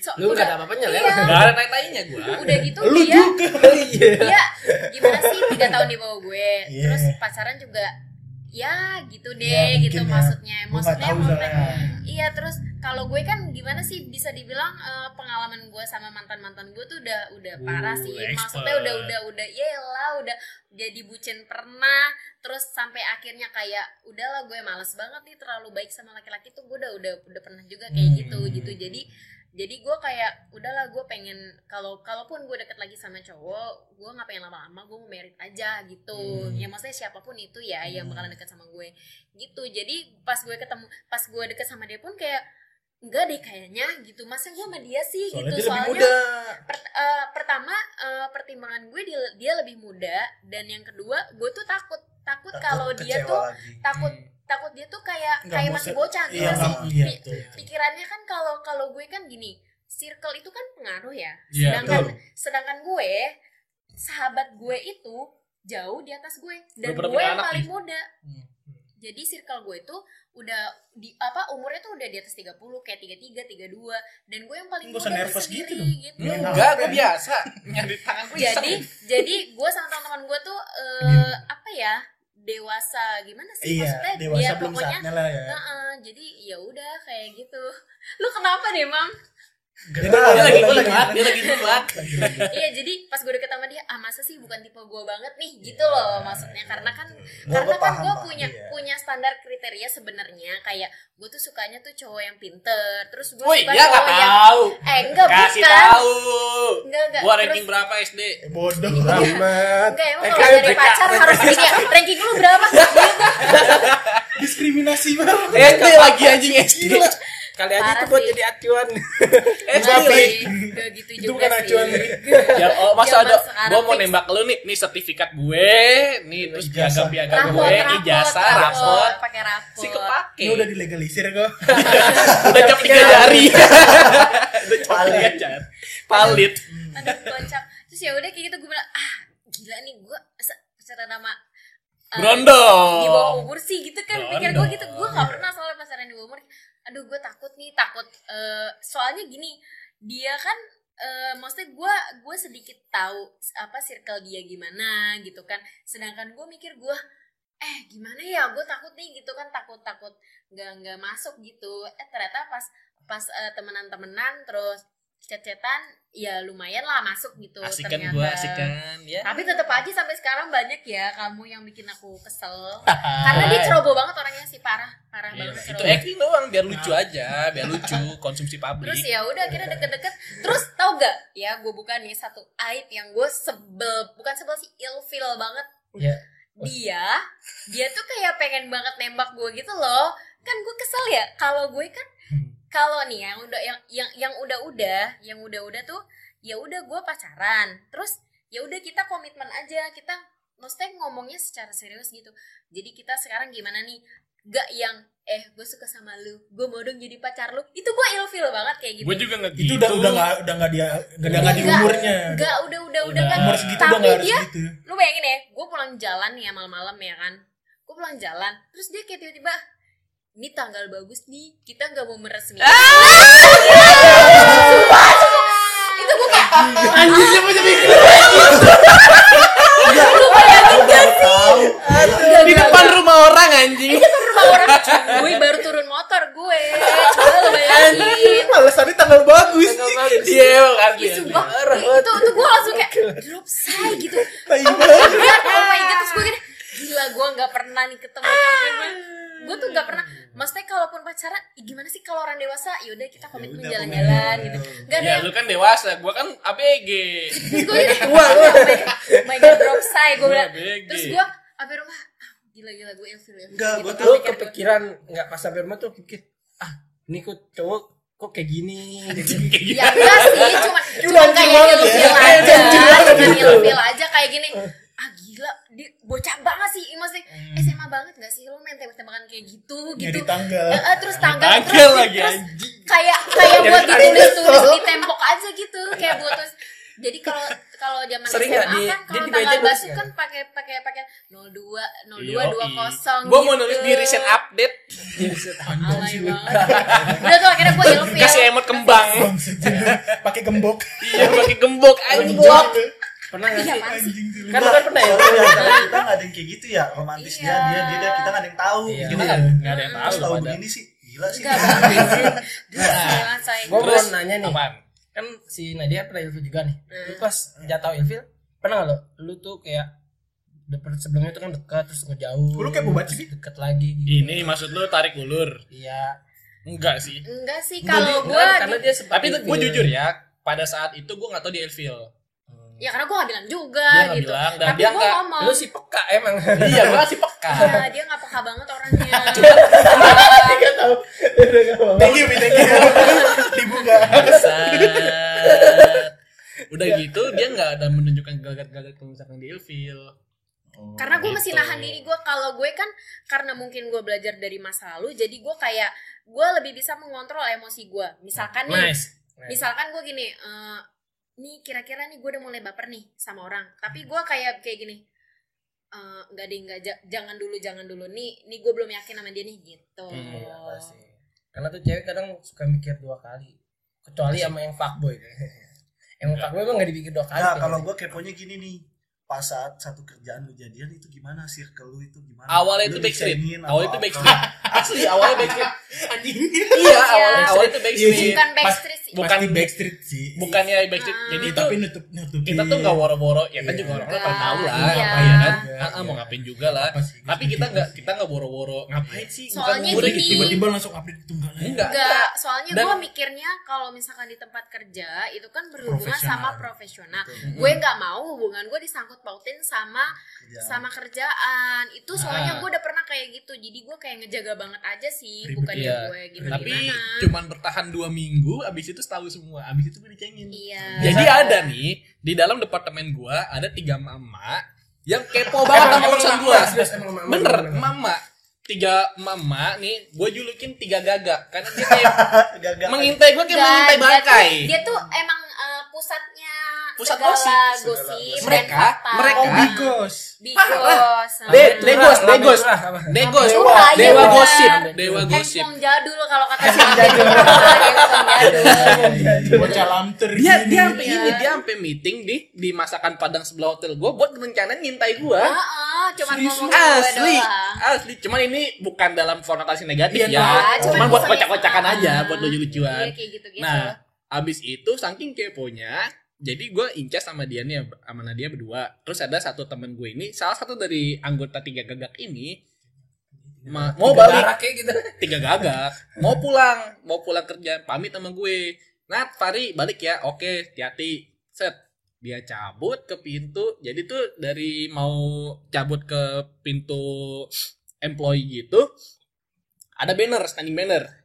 So, Lu udah, nggak ada apa-apanya ya? iya, Gak ada tai-tainya gue. udah gitu Lu dia juga. (laughs) Iya. gimana sih tiga tahun di bawah gue Iya. terus pacaran juga ya gitu deh Ya, gitu ya. maksudnya maksudnya maksudnya iya terus kalau gue kan gimana sih bisa dibilang eh, pengalaman gue sama mantan mantan gue tuh udah udah parah Uh, sih expert. maksudnya udah udah udah lah udah jadi bucin pernah terus sampai akhirnya kayak udahlah gue males banget nih terlalu baik sama laki-laki tuh gue udah udah udah pernah juga kayak Hmm. gitu gitu jadi jadi gue kayak udahlah gue pengen kalau kalaupun gue deket lagi sama cowok gue nggak pengen lama-lama gue mau merit aja gitu. Hmm. ya maksudnya siapa pun itu ya yang bakalan deket sama gue gitu. Jadi pas gue ketemu pas gue deket sama dia pun kayak enggak deh kayaknya gitu. Masa gue sama dia sih? Soalnya gitu. dia lebih soalnya muda. per- eh, pertama eh, pertimbangan gue dia, dia lebih muda dan yang kedua gue tuh takut. Takut kalau dia tuh lagi. takut takut dia tuh kayak Nggak kayak masih bocah gitu Iya, sih iya, Pi- tuh. pikirannya kan kalau kalau gue kan gini circle itu kan pengaruh ya Iya, sedangkan betul. sedangkan gue sahabat gue itu jauh di atas gue dan pada gue yang paling nih? muda Hmm. jadi circle gue itu udah di apa umurnya tuh udah di atas 30 kayak 33, 32 dan gue yang paling Nggak muda nervous sendiri, gitu dong. gitu. Iya, Enggak, gue biasa. (laughs) Nyari tangan gue jadi jadi gue sama teman-teman gue tuh eh, apa ya dewasa gimana sih? Iya, maksudnya dewasa ya belum pokoknya saatnya lah ya. Heeh, jadi ya udah kayak gitu. Lu kenapa deh mam Dia Gerah, Dia lagi buat, dia lagi buat. iya jadi pas gue deket sama dia ah masa sih bukan tipe gue banget nih gitu loh maksudnya karena kan Gua- karena gua kan gue punya Iya. punya standar kriteria sebenarnya kayak gue tuh sukanya tuh cowok yang pinter terus gue suka nggak cowok yang tahu. eh enggak Kasih bukan tahu. enggak enggak Gua Terus- ranking berapa SD? Eh, bodoh. Amat. enggak emang Eh, kalau dari BK. pacar harus gini ya (laughs) ranking lu berapa Diskriminasi banget. SD lagi anjing SD. Kali aja Parah itu buat sih. jadi acuan. (laughs) Baik. sih enggak gitu Itu juga bukan sih acuan. Ya, oh, masa ada gua mau nembak lu nih, nih sertifikat gue, nih terus Ijazah. piagam-piagam rapot gue, ijazah, rapot pakai rapot Si kepake. Ini udah dilegalisir kok. (laughs) Udah cap tiga jari. (laughs) Udah cap Palit. tiga jari. Palit. aduh kocak terus ya udah kayak gitu gue bilang ah gila nih gue pacaran sama eh, Brondong. di bawah umur sih gitu kan pikir gue Brondong. gitu gue gak pernah soalnya pacaran di bawah umur aduh gue takut nih takut eh, soalnya gini dia kan eh, maksudnya gue gue sedikit tahu apa circle dia gimana gitu kan. Sedangkan gue mikir gue eh gimana ya gue takut nih gitu kan takut takut nggak nggak masuk gitu. Eh ternyata pas pas eh, temenan-temenan terus chat-chatan ya lumayan lah masuk gitu Asik kan ternyata gua, asik kan. Ya. tapi tetap aja sampai sekarang banyak ya kamu yang bikin aku kesel (laughs) karena dia ceroboh banget orangnya sih parah parah Iya, banget itu acting doang biar lucu aja, biar lucu konsumsi publik. terus ya udah akhirnya deket-deket terus tau gak ya gue buka nih satu aib yang gue sebel bukan sebel sih ilfeel banget Ya. dia dia tuh kayak pengen banget nembak gue gitu loh kan gue kesel ya kalau gue kan kalau nih yang udah yang yang yang udah-udah yang udah-udah tuh ya udah gue pacaran terus ya udah kita komitmen aja kita maksudnya ngomongnya secara serius gitu jadi kita sekarang gimana nih gak yang eh gue suka sama lu gue mau dong jadi pacar lu itu gue ilfeel banget kayak gitu Gue juga nggak Itu gitu. udah udah nggak udah nggak dia udah nggak di Enggak, umurnya. Enggak, udah udah udah Udah. kan. Umur segitu udah Tapi nggak harus dia gitu. lu bayangin ya, gue pulang jalan nih ya malam-malam ya kan. Gue pulang jalan, terus dia kayak tiba-tiba ini tanggal bagus nih, kita nggak mau meresmikan. Sumpah, itu gue kayak Anjing siapa jadi di depan rumah orang anjing. Itu rumah orang. Gue baru turun motor gue. Coba lu bayangin. Alasannya tanggal bagus. Iya, sumpah, itu itu gue langsung kayak drop say gitu. Oh my god, terus gue gini gila gue nggak pernah nih ketemu gue tuh nggak pernah maksudnya kalaupun pacaran gimana sih kalau orang dewasa yaudah kita komitmen udah, jalan-jalan komitmen. gitu ada Ya yang lu kan dewasa, gua kan ABG. (laughs) (laughs) terus gue gue my god drop say gue bilang terus gue sampai rumah ah, gila-gila gue ilfil ya gitu, mikir gue. kepikiran nggak pas sampai rumah tuh pikir ah ini kok cowok kok kayak gini (laughs) gitu. ya enggak sih Cuma cuman kayak banget ya. ilfil aja cuman ilfil aja kayak gini ah gila di bocah banget sih maksudnya SMA banget gak sih? Lo main tembak-tembakan kayak gitu Nyari gitu. tanggal. Eh, eh, terus tanggal Tanggal terus, lagi, terus anjing. kayak kayak buat ditulis tulis di tembok aja gitu kayak buat tulis. Jadi kalau kalau zaman Sering SMA di- kan kalau di tanggal nggak? kan pakai pakai pakai 02 Iya, 02 20 Gua mau nulis di recent (laughs) update, alay banget. Udah tuh akhirnya gue ilfil kasih emot kembang. Pakai gembok. Iya, pakai gembok anjing. Pernah nggak Iya, sih sih? Kan lu kan pernah ya Soalnya ya, karena kita nggak ada yang kayak gitu ya romantis Iya. dia dia dia kita nggak ada yang tahu Iya. gitu kan nggak nggak ada yang tahu tahu begini sih gila sih. Nah, gue mau nanya nih kan si Nadia pernah ilfil juga nih lu Hmm. pas jatuh ilfil pernah gak lo lu tuh kayak deket sebelumnya tuh kan dekat terus ngejauh Lu kayak bobat sih. deket lagi gitu. Ini maksud lu tarik ulur? iya Enggak sih. Enggak sih kalau gue karena dia sempat Tapi gue jujur ya, pada saat itu gue nggak tahu dia ilfil. Ya karena gue gak bilang juga Dia gitu. bilang dan Tapi dia gue nggak. ngomong. lu si peka emang (laughs) Iya, gue masih peka. Iya, dia gak peka banget orangnya. (laughs) (laughs) Gak tahu Thank you, thank you. Dibuka. Udah gitu dia nggak ada menunjukkan gelagat-gelagat kalau misalkan di ilfil. karena gue masih Gitu. nahan diri gue kalau gue kan karena mungkin gue belajar dari masa lalu jadi gue kayak gue lebih bisa mengontrol emosi gue misalkan nih nice misalkan gue gini eh, nih kira-kira nih gue udah mulai baper nih sama orang tapi gue kayak kayak gini eh, nggak deh nggak ja- jangan dulu jangan dulu nih nih gue belum yakin sama dia nih gitu Hmm, Iya, pasti. karena tuh cewek kadang suka mikir dua kali kecuali sama yang fuckboy (laughs) yang fuckboy emang gak dipikir dua kali Nah, kalau gue keponya gini nih. Pas saat satu kerjaan lu jadian itu gimana circle lu itu gimana? Awalnya Lu itu backstreet. Awalnya atau itu backstreet. (laughs) Asli awalnya backstreet. (laughs) Anjing. Iya, awalnya awalnya itu backstreet. bukan backstreet sih Bukan Pasti backstreet sih. bukannya backstreet. Ah. Jadi Iya, tuh tapi nutup nutup. kita tuh nggak woro-woro ya kan Iya. juga orang Enggak, pada tahu lah iya. apa ya kan Iya, Ah, ah, iya. mau ngapain juga lah sih? tapi kita nggak kita nggak boro-boro ngapain sih Soalnya Bukan gini. tiba-tiba langsung update itu enggak ya. enggak Enggak, soalnya gue mikirnya kalau misalkan di tempat kerja itu kan berhubungan Profesional. sama profesional. Gue nggak mau hubungan gue disangkut pautin sama Kerjaan. sama kerjaan. Itu soalnya Ah. gue udah pernah kayak gitu. Jadi gue kayak ngejaga banget aja sih, Ribet, bukan iya. gue gimana tapi gimana. cuman bertahan dua minggu abis itu tahu semua. Abis itu gue dicengin. Iya. jadi ada nih di dalam departemen gua ada tiga mama yang kepo banget sama urusan mama? bener mama. Tiga mama nih gue julukin tiga gagak karena dia kayak (laughs) mengintai gue kayak mengintai bangkai Dia tuh emang eh, pusatnya Pusat gosip. gosip, Mereka- mereka- Oh, bigos. Bigos. De- Degos. curah, apa? Degos, Dewa, iya gosip, dewa gosip. Jadul kalau kata si jadul. Bocah lamter. Dia dia sampai ini dia sampai meeting di di masakan Padang sebelah hotel gua buat rencanain ngintai gua. Heeh, cuman Serius, ngomong gue asli, doang. asli. Cuman ini bukan dalam konotasi negatif Iya, ya. Cuman, cuman buat kocak-kocakan aja, Ah. buat lucu-lucuan. Iya kayak gitu-gitu. Nah, abis itu saking keponya, jadi gue incas sama dia nih sama Nadia berdua. Terus ada satu temen gue ini, salah satu dari anggota tiga gagak ini ma- mau Tiga balik kayak gitu. (laughs) Tiga gagak. Mau pulang mau pulang kerja pamit sama gue. Nat Fari balik ya. Oke hati-hati. Set. Dia cabut ke pintu. Jadi tuh dari mau cabut ke pintu employee gitu ada banner standing banner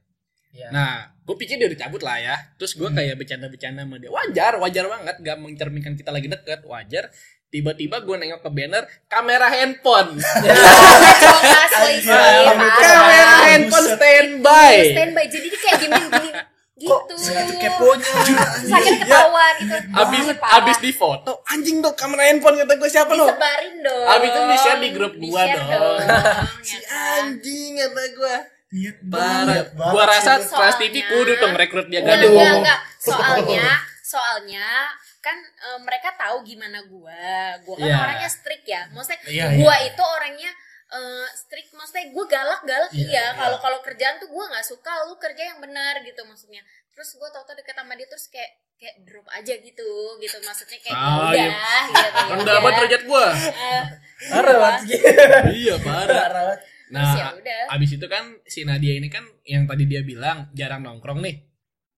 Iya. nah gue pikir dia udah cabut lah ya terus gue kayak bercanda-bercanda sama dia wajar wajar banget gak mencerminkan kita lagi deket wajar tiba-tiba gue nengok ke banner kamera handphone (laughs) Iya, parah. kamera handphone standby standby jadi dia kayak gini-gini gitu. Segitu keponya. Sakit ketahuan gitu. abis parah. abis di foto anjing dong kamera handphone kata gue siapa lo disebarin dong. Abis itu di-share di grup gua Di-share dong. (laughs) si ya kan? anjing kata gue Niat parah gue rasa. Trans TV kudu tuh merekrut dia Enggak, gaduh enggak, enggak. Soalnya, (laughs) soalnya kan eh, mereka tahu gimana gua. Gua kan Iya. orangnya strict ya. Maksudnya Iya, gua iya. itu orangnya eh, strict maksudnya gue galak-galak Iya, iya. iya. Kalau kalau kerjaan tuh gua nggak suka lu kerja yang benar gitu maksudnya. Terus gua tau-tau deket sama dia terus kayak kayak drop aja gitu gitu maksudnya kayak Ah, udah iya. gitu rendah banget derajat gue parah banget iya parah terus ya nah udah. abis itu kan si Nadia ini kan yang tadi dia bilang jarang nongkrong nih.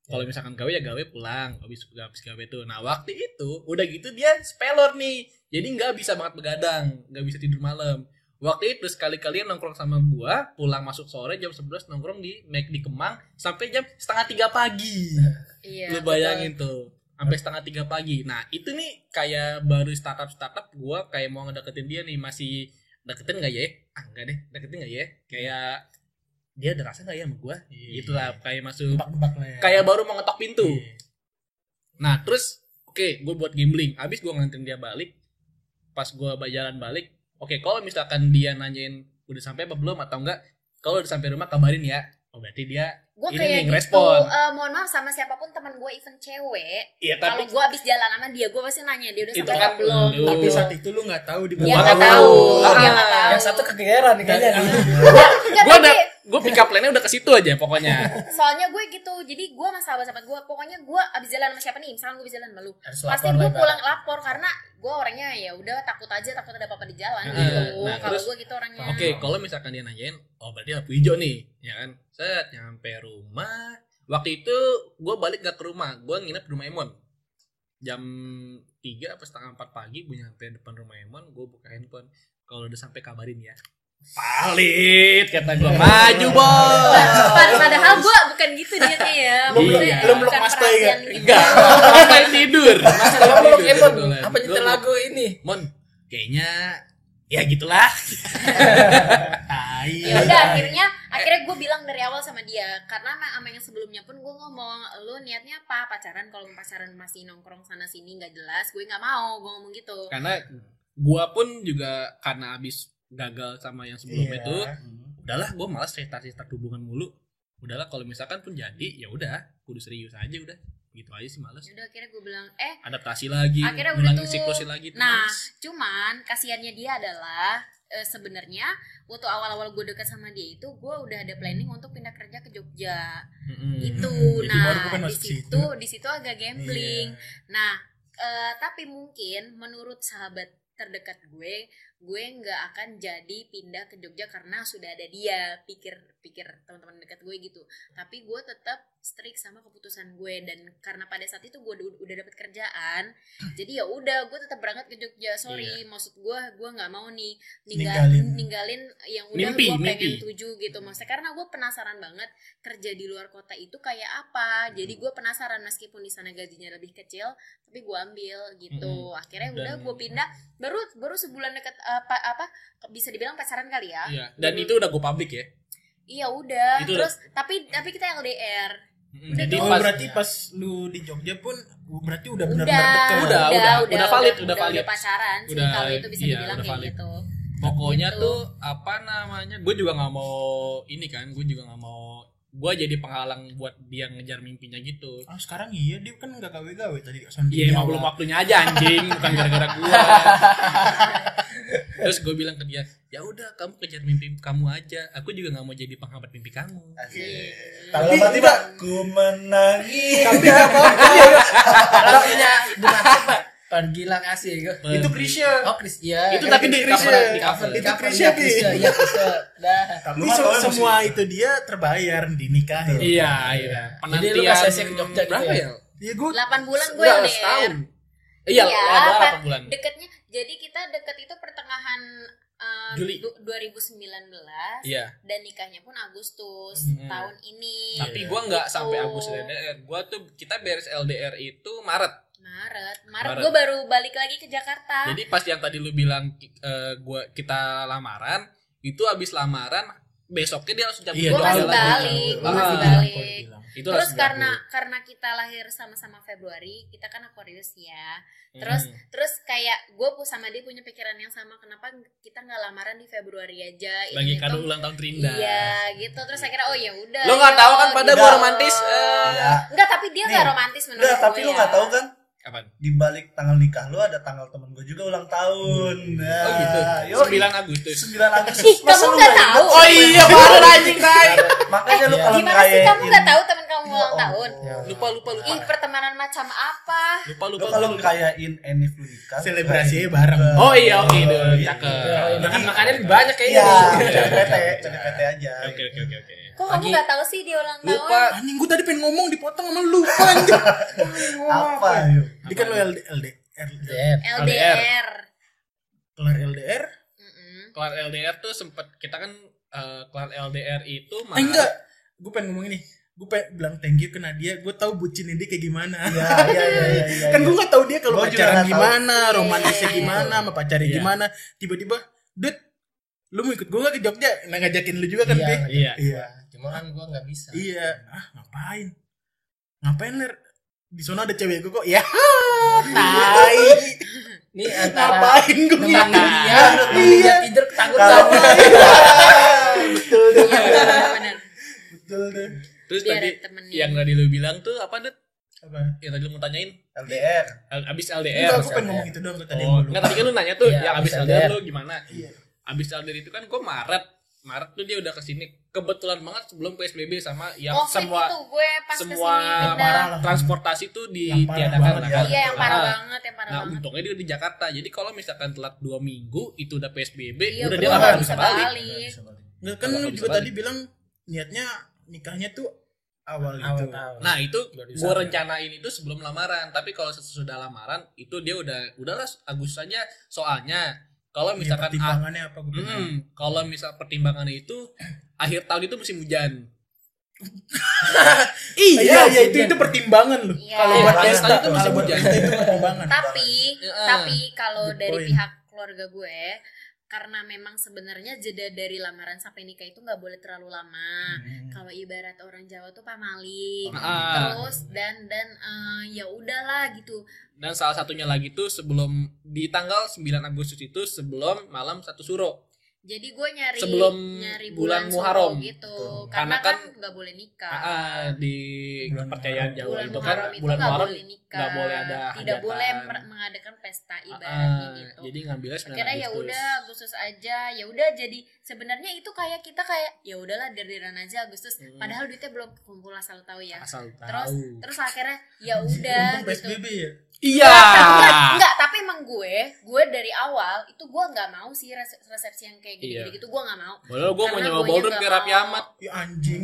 Kalau misalkan gawe ya gawe pulang habis habis gawe tuh. Nah waktu itu udah gitu dia spelor nih. Jadi nggak bisa banget begadang nggak bisa tidur malam. Waktu itu sekali-kali nongkrong sama gua pulang masuk sore jam 11 nongkrong di Mac di Kemang sampai jam setengah tiga pagi. (laughs) Iya lu bayangin tuh sampai setengah tiga pagi. Nah itu nih kayak baru startup startup gua kayak mau ngedeketin dia nih masih deketin nggak ya? Ah enggak deh. Deketin nggak ya? Kayak dia ada rasa nggak ya sama gua? Iya. itulah kayak masuk Debak-debak lah ya. kayak baru mau ngetok pintu. Iya. nah terus oke gue buat gambling. Abis gue nganterin dia balik pas gue jalan balik oke kalau misalkan dia nanyain udah sampai apa belum atau enggak kalau udah sampai rumah kabarin ya. Oh berarti dia gue kayak nih, gitu eh, mohon maaf sama siapa pun teman gue even cewek. Iya kalau tapi gue abis jalan sama dia gue pasti nanya dia udah sampai kan belum lu. Tapi saat itu lu nggak tahu di Gua nggak tahu dia Ah. nggak tahu. yang satu kegeeran nih kayaknya tapi ada- gue pick up line-nya udah ke situ aja pokoknya. soalnya gue gitu jadi gue sama sahabat-sahabat gue pokoknya gue abis jalan sama siapa nih? Misalnya gue abis jalan sama lu. Pasti gue pulang lapor karena gue orangnya ya udah takut aja takut ada apa-apa di jalan Nah, gitu nah, kalau gue gitu orangnya Oke, kalau misalkan dia nanyain, oh berarti lampu hijau nih, ya kan? Set nyampe rumah. Waktu itu gue balik gak ke rumah, gue nginep di rumah Emon. Jam 3 apa setengah 4 pagi gue nyampe depan rumah Emon, gue buka handphone. Kalau udah sampai kabarin ya. Palit kata gue maju bos. Pad- padahal gue bukan gitu niatnya ya. Belum- Maksudnya lu belum bukan mas Toy, perhatian gak? gitu. Enggak, main tidur. Masa Kalau tidur, belum Emon, apa nyetel lagu ini? Mon, kayaknya ya gitulah. (laughs) Ya udah akhirnya akhirnya gue bilang dari awal sama dia. Karena sama yang sebelumnya pun gue ngomong lu niatnya apa? Pacaran? Kalau pacaran masih nongkrong sana sini nggak jelas gue nggak mau. Gue ngomong gitu. Karena gua pun juga karena abis gagal sama yang sebelumnya Iya. tuh udahlah gue malas restart restart hubungan mulu udahlah kalau misalkan pun jadi ya udah kudu serius aja udah gitu aja sih males Ya udah akhirnya gue bilang eh adaptasi lagi Akhirnya udah tuh- siklusnya lagi tuh Nah, males. cuman kasihannya dia adalah eh, sebenarnya waktu awal-awal gue dekat sama dia itu gue udah ada planning untuk pindah kerja ke Jogja gitu. Jadi baru nah, bukan di situ di situ agak gambling. Iya. Nah, eh, tapi mungkin menurut sahabat terdekat gue, gue nggak akan jadi pindah ke Jogja karena sudah ada dia. Pikir pikir teman-teman dekat gue gitu. Tapi gue tetap strict sama keputusan gue dan karena pada saat itu gue udah, udah dapet kerjaan, jadi ya udah gue tetap berangkat ke Jogja. Sorry, maksud gue gue nggak mau nih ninggalin Ninggalin. ninggalin yang udah Mimpi, gue pengen mimpi. tuju gitu. Maksudnya karena gue penasaran banget kerja di luar kota itu kayak apa. Jadi gue penasaran meskipun di sana gajinya lebih kecil, tapi gue ambil gitu. Akhirnya udah gue pindah baru baru sebulan dekat apa apa bisa dibilang pacaran kali ya. Iya, dan itu udah gue publik ya Iya udah. Itu Terus tapi tapi kita LDR. Mm-mm. Udah jadi. Oh pas berarti pas lu di Jogja pun berarti udah Udah, benar-benar dekat. Udah, udah, udah valid, udah valid. Udah pacaran sih Udah, kalau itu bisa iya, dibilang udah kayak valid. gitu. pokoknya Gitu. tuh apa namanya gue juga nggak mau ini kan gue juga nggak mau gue jadi penghalang buat dia ngejar mimpinya gitu Ah sekarang iya dia kan nggak gawe-gawe tadi sound Iya emang Jawa. belum waktunya aja anjing, (laughs) bukan gara-gara gua. Terus gue bilang ke dia, ya udah kamu kejar mimpi kamu aja. Aku juga nggak mau jadi penghambat mimpi kamu. Kalau Tapi tiba enggak. ku menangis. Tapi nggak apa-apa. Kalau punya Pak, Pergilah kasih gue. Itu Krisya. Oh Chris, iya. Itu tapi di Krisya. di di Itu Krisya, iya, Pi. Krisya, iya Krisya. Dah. Tapi ya semua itu dia terbayar dinikahin. Iya, iya. Jadi lu sia-sia ke Jogja gitu berapa ya? ya? Iya gue 8 bulan gue Udah LDR. setahun. Iya, Iya, apa- bulan. Deketnya jadi kita deket itu pertengahan eh, Juli. du- 2019 Iya. dan nikahnya pun Agustus Hmm. tahun ini. Tapi gua nggak Gitu. sampai Agustus LDR. Gua tuh kita beres LDR itu Maret. Maret, Maret, Maret. gue baru balik lagi ke Jakarta. Jadi pas yang tadi lu bilang eh, gua kita lamaran, itu abis lamaran besoknya dia langsung cabut Iya, gue tahu, masih tahu, balik, gue Ah. masih balik. Itu Terus karena cabut. karena kita lahir sama-sama Februari, kita kan Aquarius ya. Terus Hmm. terus kayak gue sama dia punya pikiran yang sama. Kenapa kita nggak lamaran di Februari aja? lagi Hitung-hitung, kado ulang tahun Trinda. Iya gitu. Terus akhirnya oh ya udah. Lo nggak tahu kan pada gitu. gua romantis. eh, Ya. Enggak, tapi dia nggak romantis menurut Enggak, tapi gue lu ya. nggak tahu kan Kapan? di balik tanggal nikah lu ada tanggal temen gue juga ulang tahun. Oh gitu. Yo, 9 Agustus. 9 Agustus. Ih, kamu lu nggak ingat tahu? Oh iya, parah anjing, Ray. Makanya lu Iya. kalau Gimana sih kamu ngerayain- nggak tahu temen Ya ulang tahun? Lupa lupa lupa. Ih, pertemanan macam apa? Lupa lupa. Lu kalau ngerayain Enif lu nikah. Selebrasinya bareng. Oh iya, oke, Oh, dong, iya. cakep. Ya, makan makannya lebih banyak kayaknya. Iya. CDPT, CDPT (laughs) aja. Oke oke oke oke. Kok kamu nggak tahu sih dia ulang tahun? Lupa. Anjing gue tadi pengen ngomong dipotong sama lu (laughs) anjing. Apa yuk? Dia kan lo LD, LDR. LDR. Kelar LDR? Mm-mm. Kelar LDR tuh sempet kita kan eh, kelar LDR itu Eh enggak. Gue pengen ngomong ini. Gue pengen bilang thank you ke Nadia. Gue tahu bucinnya dia kayak gimana. Iya, iya, iya, iya, (laughs) iya. kan gue nggak tahu dia kalau pacaran nggak tahu. gimana, romantisnya Iya. gimana, sama pacarnya Iya. gimana. Tiba-tiba, Dut, lu mau ikut gue gak ke Jogja? Nah ngajakin lu juga kan, Iya, Iya. Iya. Cuma kan gua nggak bisa. Iya. Ah, ngapain? Ngapain, Ler? Di sana ada cewek gue kok. (laughs) Ya, tai. Ini antara Ngapain gue dia, Iya. nemenin dia tidur ketakutan. Kalau (laughs) betul deh. Iya. Betul deh. Terus Biar tadi temenin. yang tadi lu bilang tuh apa Dut? Apa? Yang tadi lu mau tanyain LDR. Al- abis Enggak, LDR. gue pengen ngomong itu doang tadi Oh, enggak tadi kan lu nanya tuh Iya, yang abis abis LDR LDR. lu gimana? Iya. Abis LDR itu kan gue Maret Maret tuh dia udah ke sini kebetulan banget sebelum PSBB sama yang Covid semua itu gue pas semua parah transportasi tuh Yang parah ditiadakan ya. kan. Iya yang parah Ah. banget, yang parah Nah banget. untungnya dia di Jakarta. Jadi kalau misalkan telat dua minggu itu udah PSBB, Iya, udah dia nggak bisa balik. balik. Nggak kan lu juga balik. tadi bilang niatnya nikahnya tuh awal, awal itu. tahun Nah itu gue rencanain itu sebelum lamaran. Tapi kalau sesudah lamaran itu dia udah udahlah Agustus aja. Soalnya kalau Iya, misalkan ah, pertimbangannya apa gue mm, kalau misal pertimbangannya itu (clears throat) akhir tahun itu musim hujan. (laughs) Iya, iya, itu itu pertimbangan lu. Iya. Kalau buat pesta tahun itu musim buat hujan. itu pertimbangan. tapi (laughs) tapi kalau dari pihak keluarga gue karena memang sebenarnya jeda dari lamaran sampai nikah itu nggak boleh terlalu lama Hmm. kalau ibarat orang Jawa tuh pamaling Ah. terus dan dan eh, ya udahlah gitu Dan salah satunya lagi tuh sebelum di tanggal 9 Agustus itu sebelum malam satu suro. Jadi gue nyari Sebelum nyari bulan bulan, Muharram. Gitu Betul. karena Karena kan kan- nggak boleh nikah Ah, ah, di Bulan kepercayaan Muharram. Jawa bulan itu kan itu bulan Muharram boleh nikah nggak boleh ada tidak hajatan. boleh mengadakan pesta Ah, ibaratnya ah, gitu Jadi ngambilnya 9 akhirnya ya udah Agustus aja ya udah jadi sebenarnya itu kayak kita kayak ya udahlah derderan aja Agustus Hmm. padahal duitnya belum kumpul asal tahu ya Asal terus tahu. terus akhirnya ya (laughs) udah gitu PSBB ya. Iya. enggak, enggak, tapi emang gue gue dari awal itu gue nggak mau sih res- resepsi yang kayak gini-gini Iya. gitu gue nggak mau Padahal gue mau nyewa nggak kayak mau. Ahmad. Ya anjing.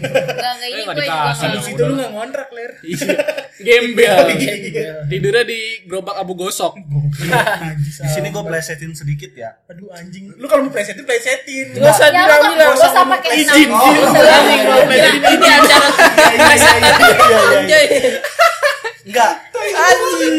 enggak enggak ini Eh, nggak gue juga Habis itu lu nggak ngontrak, Ler. Iya. Gembel. Iya. Tidurnya di gerobak abu gosok. Di sini gue amat. plesetin sedikit ya. Aduh anjing. Lu kalau mau plesetin plesetin. Usah ya lu bilang nggak bilang nggak usah pakai izin. usah bilang. Izin. ini acara Iya iya iya iya iya. Enggak.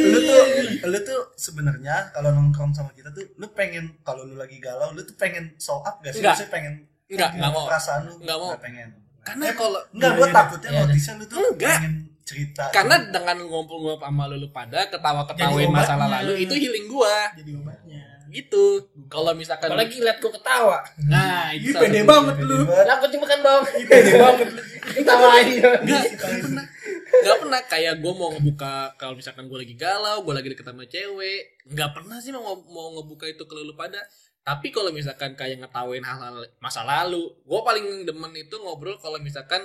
Lu tuh lu tuh sebenarnya kalau nongkrong sama kita tuh lu pengen kalau lu lagi galau lu tuh pengen show up gak sih? Enggak. Maksudnya pengen Enggak, enggak mau. perasaan lu Enggak mau. pengen. Karena kalau Enggak, Iya, gua iya. takutnya Iya, notisnya lu tuh Enggak. pengen cerita. karena dengan ngumpul-ngumpul sama lu pada ketawa-ketawain masalah lalu itu healing gua. Jadi obatnya. Gitu. Kalau misalkan apalagi liat gue ketawa nah, Ih, salah pede banget lu. aku cuma kan bang Pede banget lu. ketawain Enggak, enggak pernah. Enggak pernah kayak gue mau ngebuka kalau misalkan gue lagi galau, gue lagi deket sama cewek, enggak pernah sih mau mau ngebuka itu ke lu pada. Tapi kalau misalkan kayak ngetawain hal-hal masa lalu, gue paling demen itu ngobrol kalau misalkan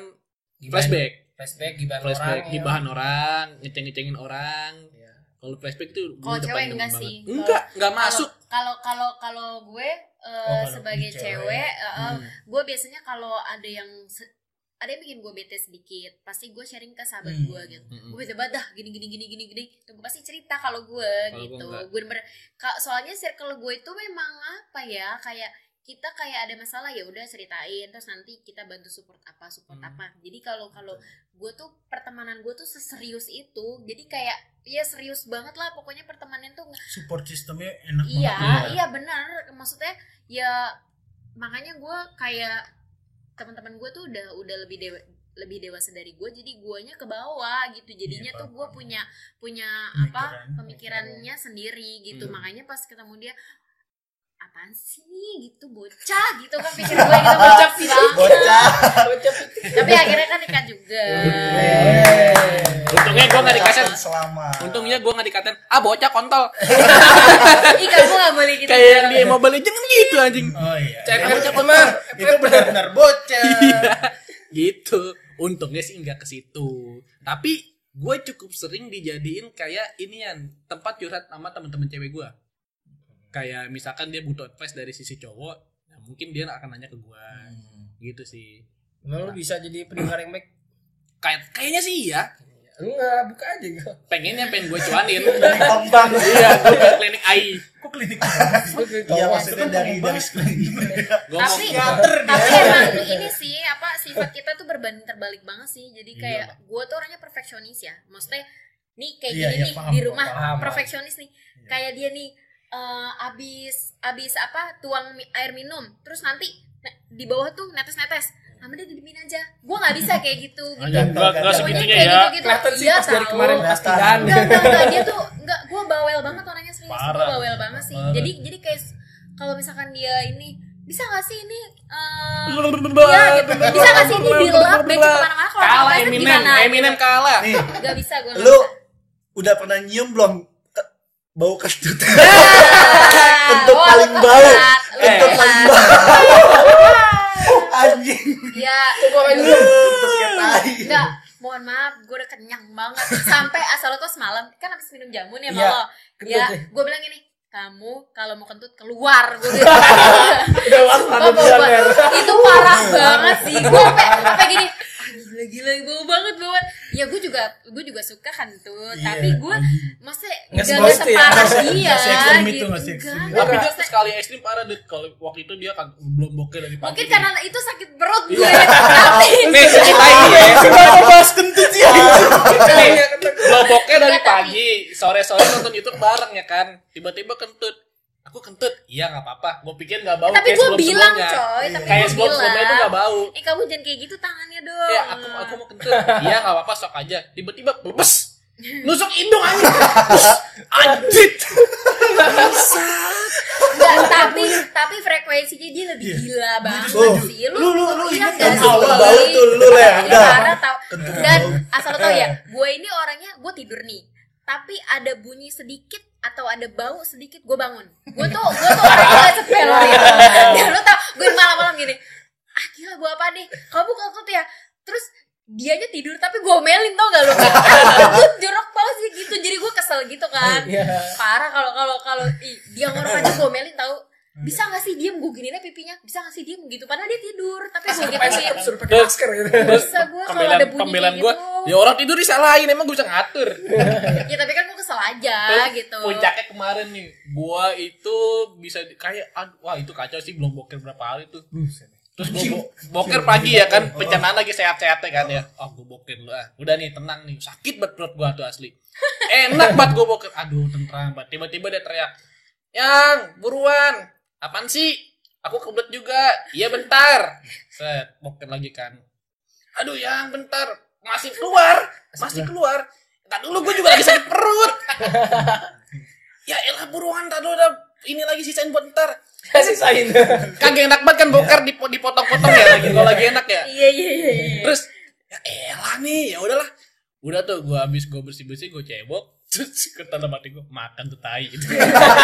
flashback, flashback gibahan flashback orang, ya. orang, ngeceng-ngecengin orang. Iya. Kalau flashback itu Kalau cewek paling demen enggak banget. sih. Enggak, enggak masuk. kalau kalau kalau gue eh, Oh, sebagai cewek. cewek eh, eh, Hmm. gue biasanya kalau ada yang se- ada yang bikin gue bete sedikit pasti gue sharing ke sahabat Hmm. gue gitu Mm-mm. gue bete banget dah gini gini gini gini gini tuh gue pasti cerita kalau gue gitu gue bener soalnya circle gue itu memang apa ya kayak kita kayak ada masalah ya udah ceritain terus nanti kita bantu support apa support Hmm. apa jadi kalau kalau gue tuh pertemanan gue tuh seserius itu jadi kayak ya serius banget lah pokoknya pertemanan tuh Support sistemnya enak iya banget. iya benar maksudnya ya makanya gue kayak teman-teman gue tuh udah udah lebih dewa lebih dewasa dari gue jadi guanya ke bawah gitu jadinya Iya, tuh paham, gue punya punya Pemikiran. apa pemikirannya sendiri gitu Hmm. makanya pas ketemu dia apaan sih gitu bocah gitu kan pikir gue gitu bocah Bocah. Bocah. tapi akhirnya kan nikah juga Untungnya gue nggak dikasih. selama. Untungnya gue nggak dikatain, ah bocah kontol. (laughs) ih kamu gak boleh gitu Kayak yang di Mobile Legends kan gitu anjing. Oh iya. Cek bocah mah. Itu benar-benar bocah. (laughs) Iya. gitu. Untungnya sih nggak ke situ. Tapi gue cukup sering dijadiin kayak inian tempat curhat sama teman-teman cewek gue. Kayak misalkan dia butuh advice dari sisi cowok, nah mungkin dia akan nanya ke gue. Gitu sih. Emang lu bisa jadi pendengar yang baik? Kayak kayaknya sih iya. Enggak, buka aja gua. Pengennya pengen gue cuanin. Kembang. (laughs) iya, gue ke klinik AI. Kok klinik Iya maksudnya dari dari mau tapi tapi emang ini sih apa sifat kita tuh berbanding terbalik banget sih jadi Iya, kayak gue tuh orangnya perfeksionis ya maksudnya nih kayak Iya, gini iya, nih di rumah perfeksionis nih kayak dia nih eh, abis abis apa tuang mi- air minum terus nanti di bawah tuh netes netes sama dia didimin aja gue nggak bisa kayak gitu (laughs) gitu nggak- nggak segitunya ya. gitu-gitu. Kelihatan sih Iya, pas dari kemarin pas Kelihatan. tidan. Enggak, enggak, enggak, dia tuh enggak, gue bawel banget orangnya serius, gue bawel banget sih. Parah. Jadi jadi kayak kalau misalkan dia ini bisa gak sih ini eh Iya gitu. Bisa gak sih ini dilap becek ke mana-mana kalau Kalah Eminem, gimana? Eminem kalah. Nih, Gak bisa gue lu udah pernah nyium belum bau (laughs) kentut? Ah, Kentut paling bau. Kentut Eh. paling bau. (laughs) Anjing. ya enggak mohon maaf gue udah kenyang banget sampai asal lo tuh semalam kan habis minum jamu nih sama Iya, lo ya ya. gue bilang gini kamu kalau mau kentut keluar gue (laughs) Udah ya. itu parah (laughs) banget sih gue sampai gini "Ah, gila gila bau banget bau banget." ya gue juga gue juga suka kentut Iya, tapi gue maksudnya Nggak ya. separah se- dia gitu. Tapi dia se- sekali ekstrim parah deh. Kalau waktu itu dia kag- belum boker dari pagi. mungkin karena itu sakit perut gue Iya. (laughs) tapi Nih, ceritain nih ya. Kenapa bahas kentut sih? Nih, belum boker dari tapi- pagi. Sore-sore nonton YouTube bareng ya kan. Tiba-tiba kentut. Aku kentut. Iya nggak apa-apa. Gue pikir nggak bau tapi gue bilang coy tapi Kayak gue sebelum-sebelumnya itu nggak bau. eh kamu jangan kayak gitu tangannya dong Ya, aku aku mau kentut. Iya nggak apa-apa sok aja. Tiba-tiba bes nusuk hidung. Bus, Anjit. Enggak, tapi tapi frekuensinya dia lebih gila banget setuju. sih. Lu Lu- lu- lu iya ingat nggak kan sih? awal bau tuh, lu, Le, Iya, tahu. Dan asal lo tau ya, gue ini orangnya gue tidur nih. Tapi ada bunyi sedikit atau ada bau sedikit gue bangun. Gue tuh gue tuh orangnya gak sepele gitu. Dan lo tau, gue malam-malam gini. Ah gila gue apa nih? Kamu kentut ya? Terus dianya tidur tapi gue melin tau gak lo? Gue jorok banget sih gitu. Jadi gue kesel gitu kan Iya. parah kalau kalau kalau dia ngorok aja gue melin tahu bisa gak sih diem gue giniin pipinya bisa gak sih diem gitu padahal dia tidur tapi gue gituin Suruh pakai masker gitu. bisa gue kalau ada bunyi pembelaan kayak gue. gitu Ya orang tidur disalahin emang gue bisa ngatur. (laughs) ya tapi kan gue kesel aja Terus gitu Puncaknya kemarin nih, gua itu bisa kayak aduh, wah itu kacau sih belum boker berapa hari tuh. Terus gua bo- boker pagi ya kan, pencernaan lagi sehat-sehatnya kan ya. Oh gua boker dulu ah. Udah nih tenang nih, sakit banget perut gua tuh asli. Enak banget gua boker. Aduh tentram banget. Tiba-tiba dia teriak, yang buruan, apaan sih? Aku kebelet juga. Iya bentar. Set, boker lagi kan. Aduh yang bentar, masih keluar, masih keluar. Tak dulu gue juga lagi sakit perut. (laughs) ya elah buruan tak dulu udah ini lagi sisain buat ntar. (laughs) Sisain. Kagak enak banget kan boker dipo- dipotong-potong ya lagi kalau lagi enak ya. iya iya iya iya. Terus ya elah nih, ya udahlah. Udah tuh gue habis gue bersih-bersih gue cebok (laughs) terus dalam hati gue makan tuh tai gitu.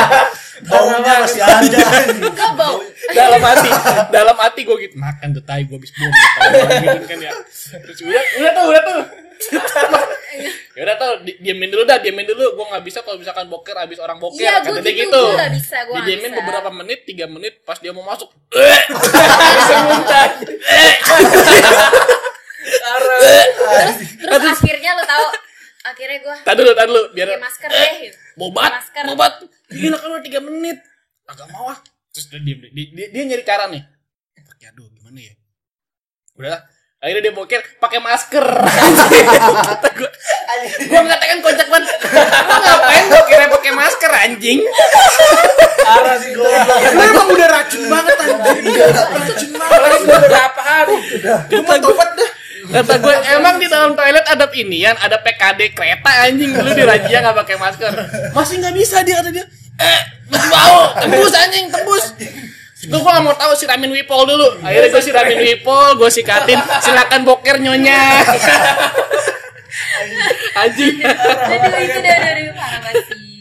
(laughs) Baunya masih ada. anjing. Gak bau. Dalam hati dalam hati gue gitu makan tuh tai gue habis buang gitu kan ya. Terus udah udah tuh udah tuh. Ya udah tuh di, diemin dulu dah diemin dulu. Gue nggak bisa kalau misalkan boker habis orang boker iya kata gue dia gitu. gitu gue gak bisa gue bisa. beberapa menit tiga menit pas dia mau masuk (laughs) terus akhirnya lo tau akhirnya gue tadi dulu tadi dulu biar pakai masker deh gitu. bobat masker. bobat. Gila kan udah tiga menit. Agak mau ah. Terus dia diem dia, dia, dia nyari cara nih. Pakai aduh gimana ya? Udah akhirnya dia boker pakai masker. Kata gue gue mengatakan kocak banget. Lu ngapain bokernya pakai masker anjing? Parah sih goblok. Lu emang udah racun banget anjing. Racun banget. Udah berapa hari. gue kata gue emang di dalam toilet ada inian ada PKD kereta anjing lu di Rajia nggak pakai masker masih nggak bisa dia kata dia eh masih bau tembus anjing tembus Gue gua gak mau tahu siramin Wipol dulu. Akhirnya gue siramin Wipol, gue sikatin. Silakan boker nyonya. (laughs) Anjing. aduh itu dari parah banget sih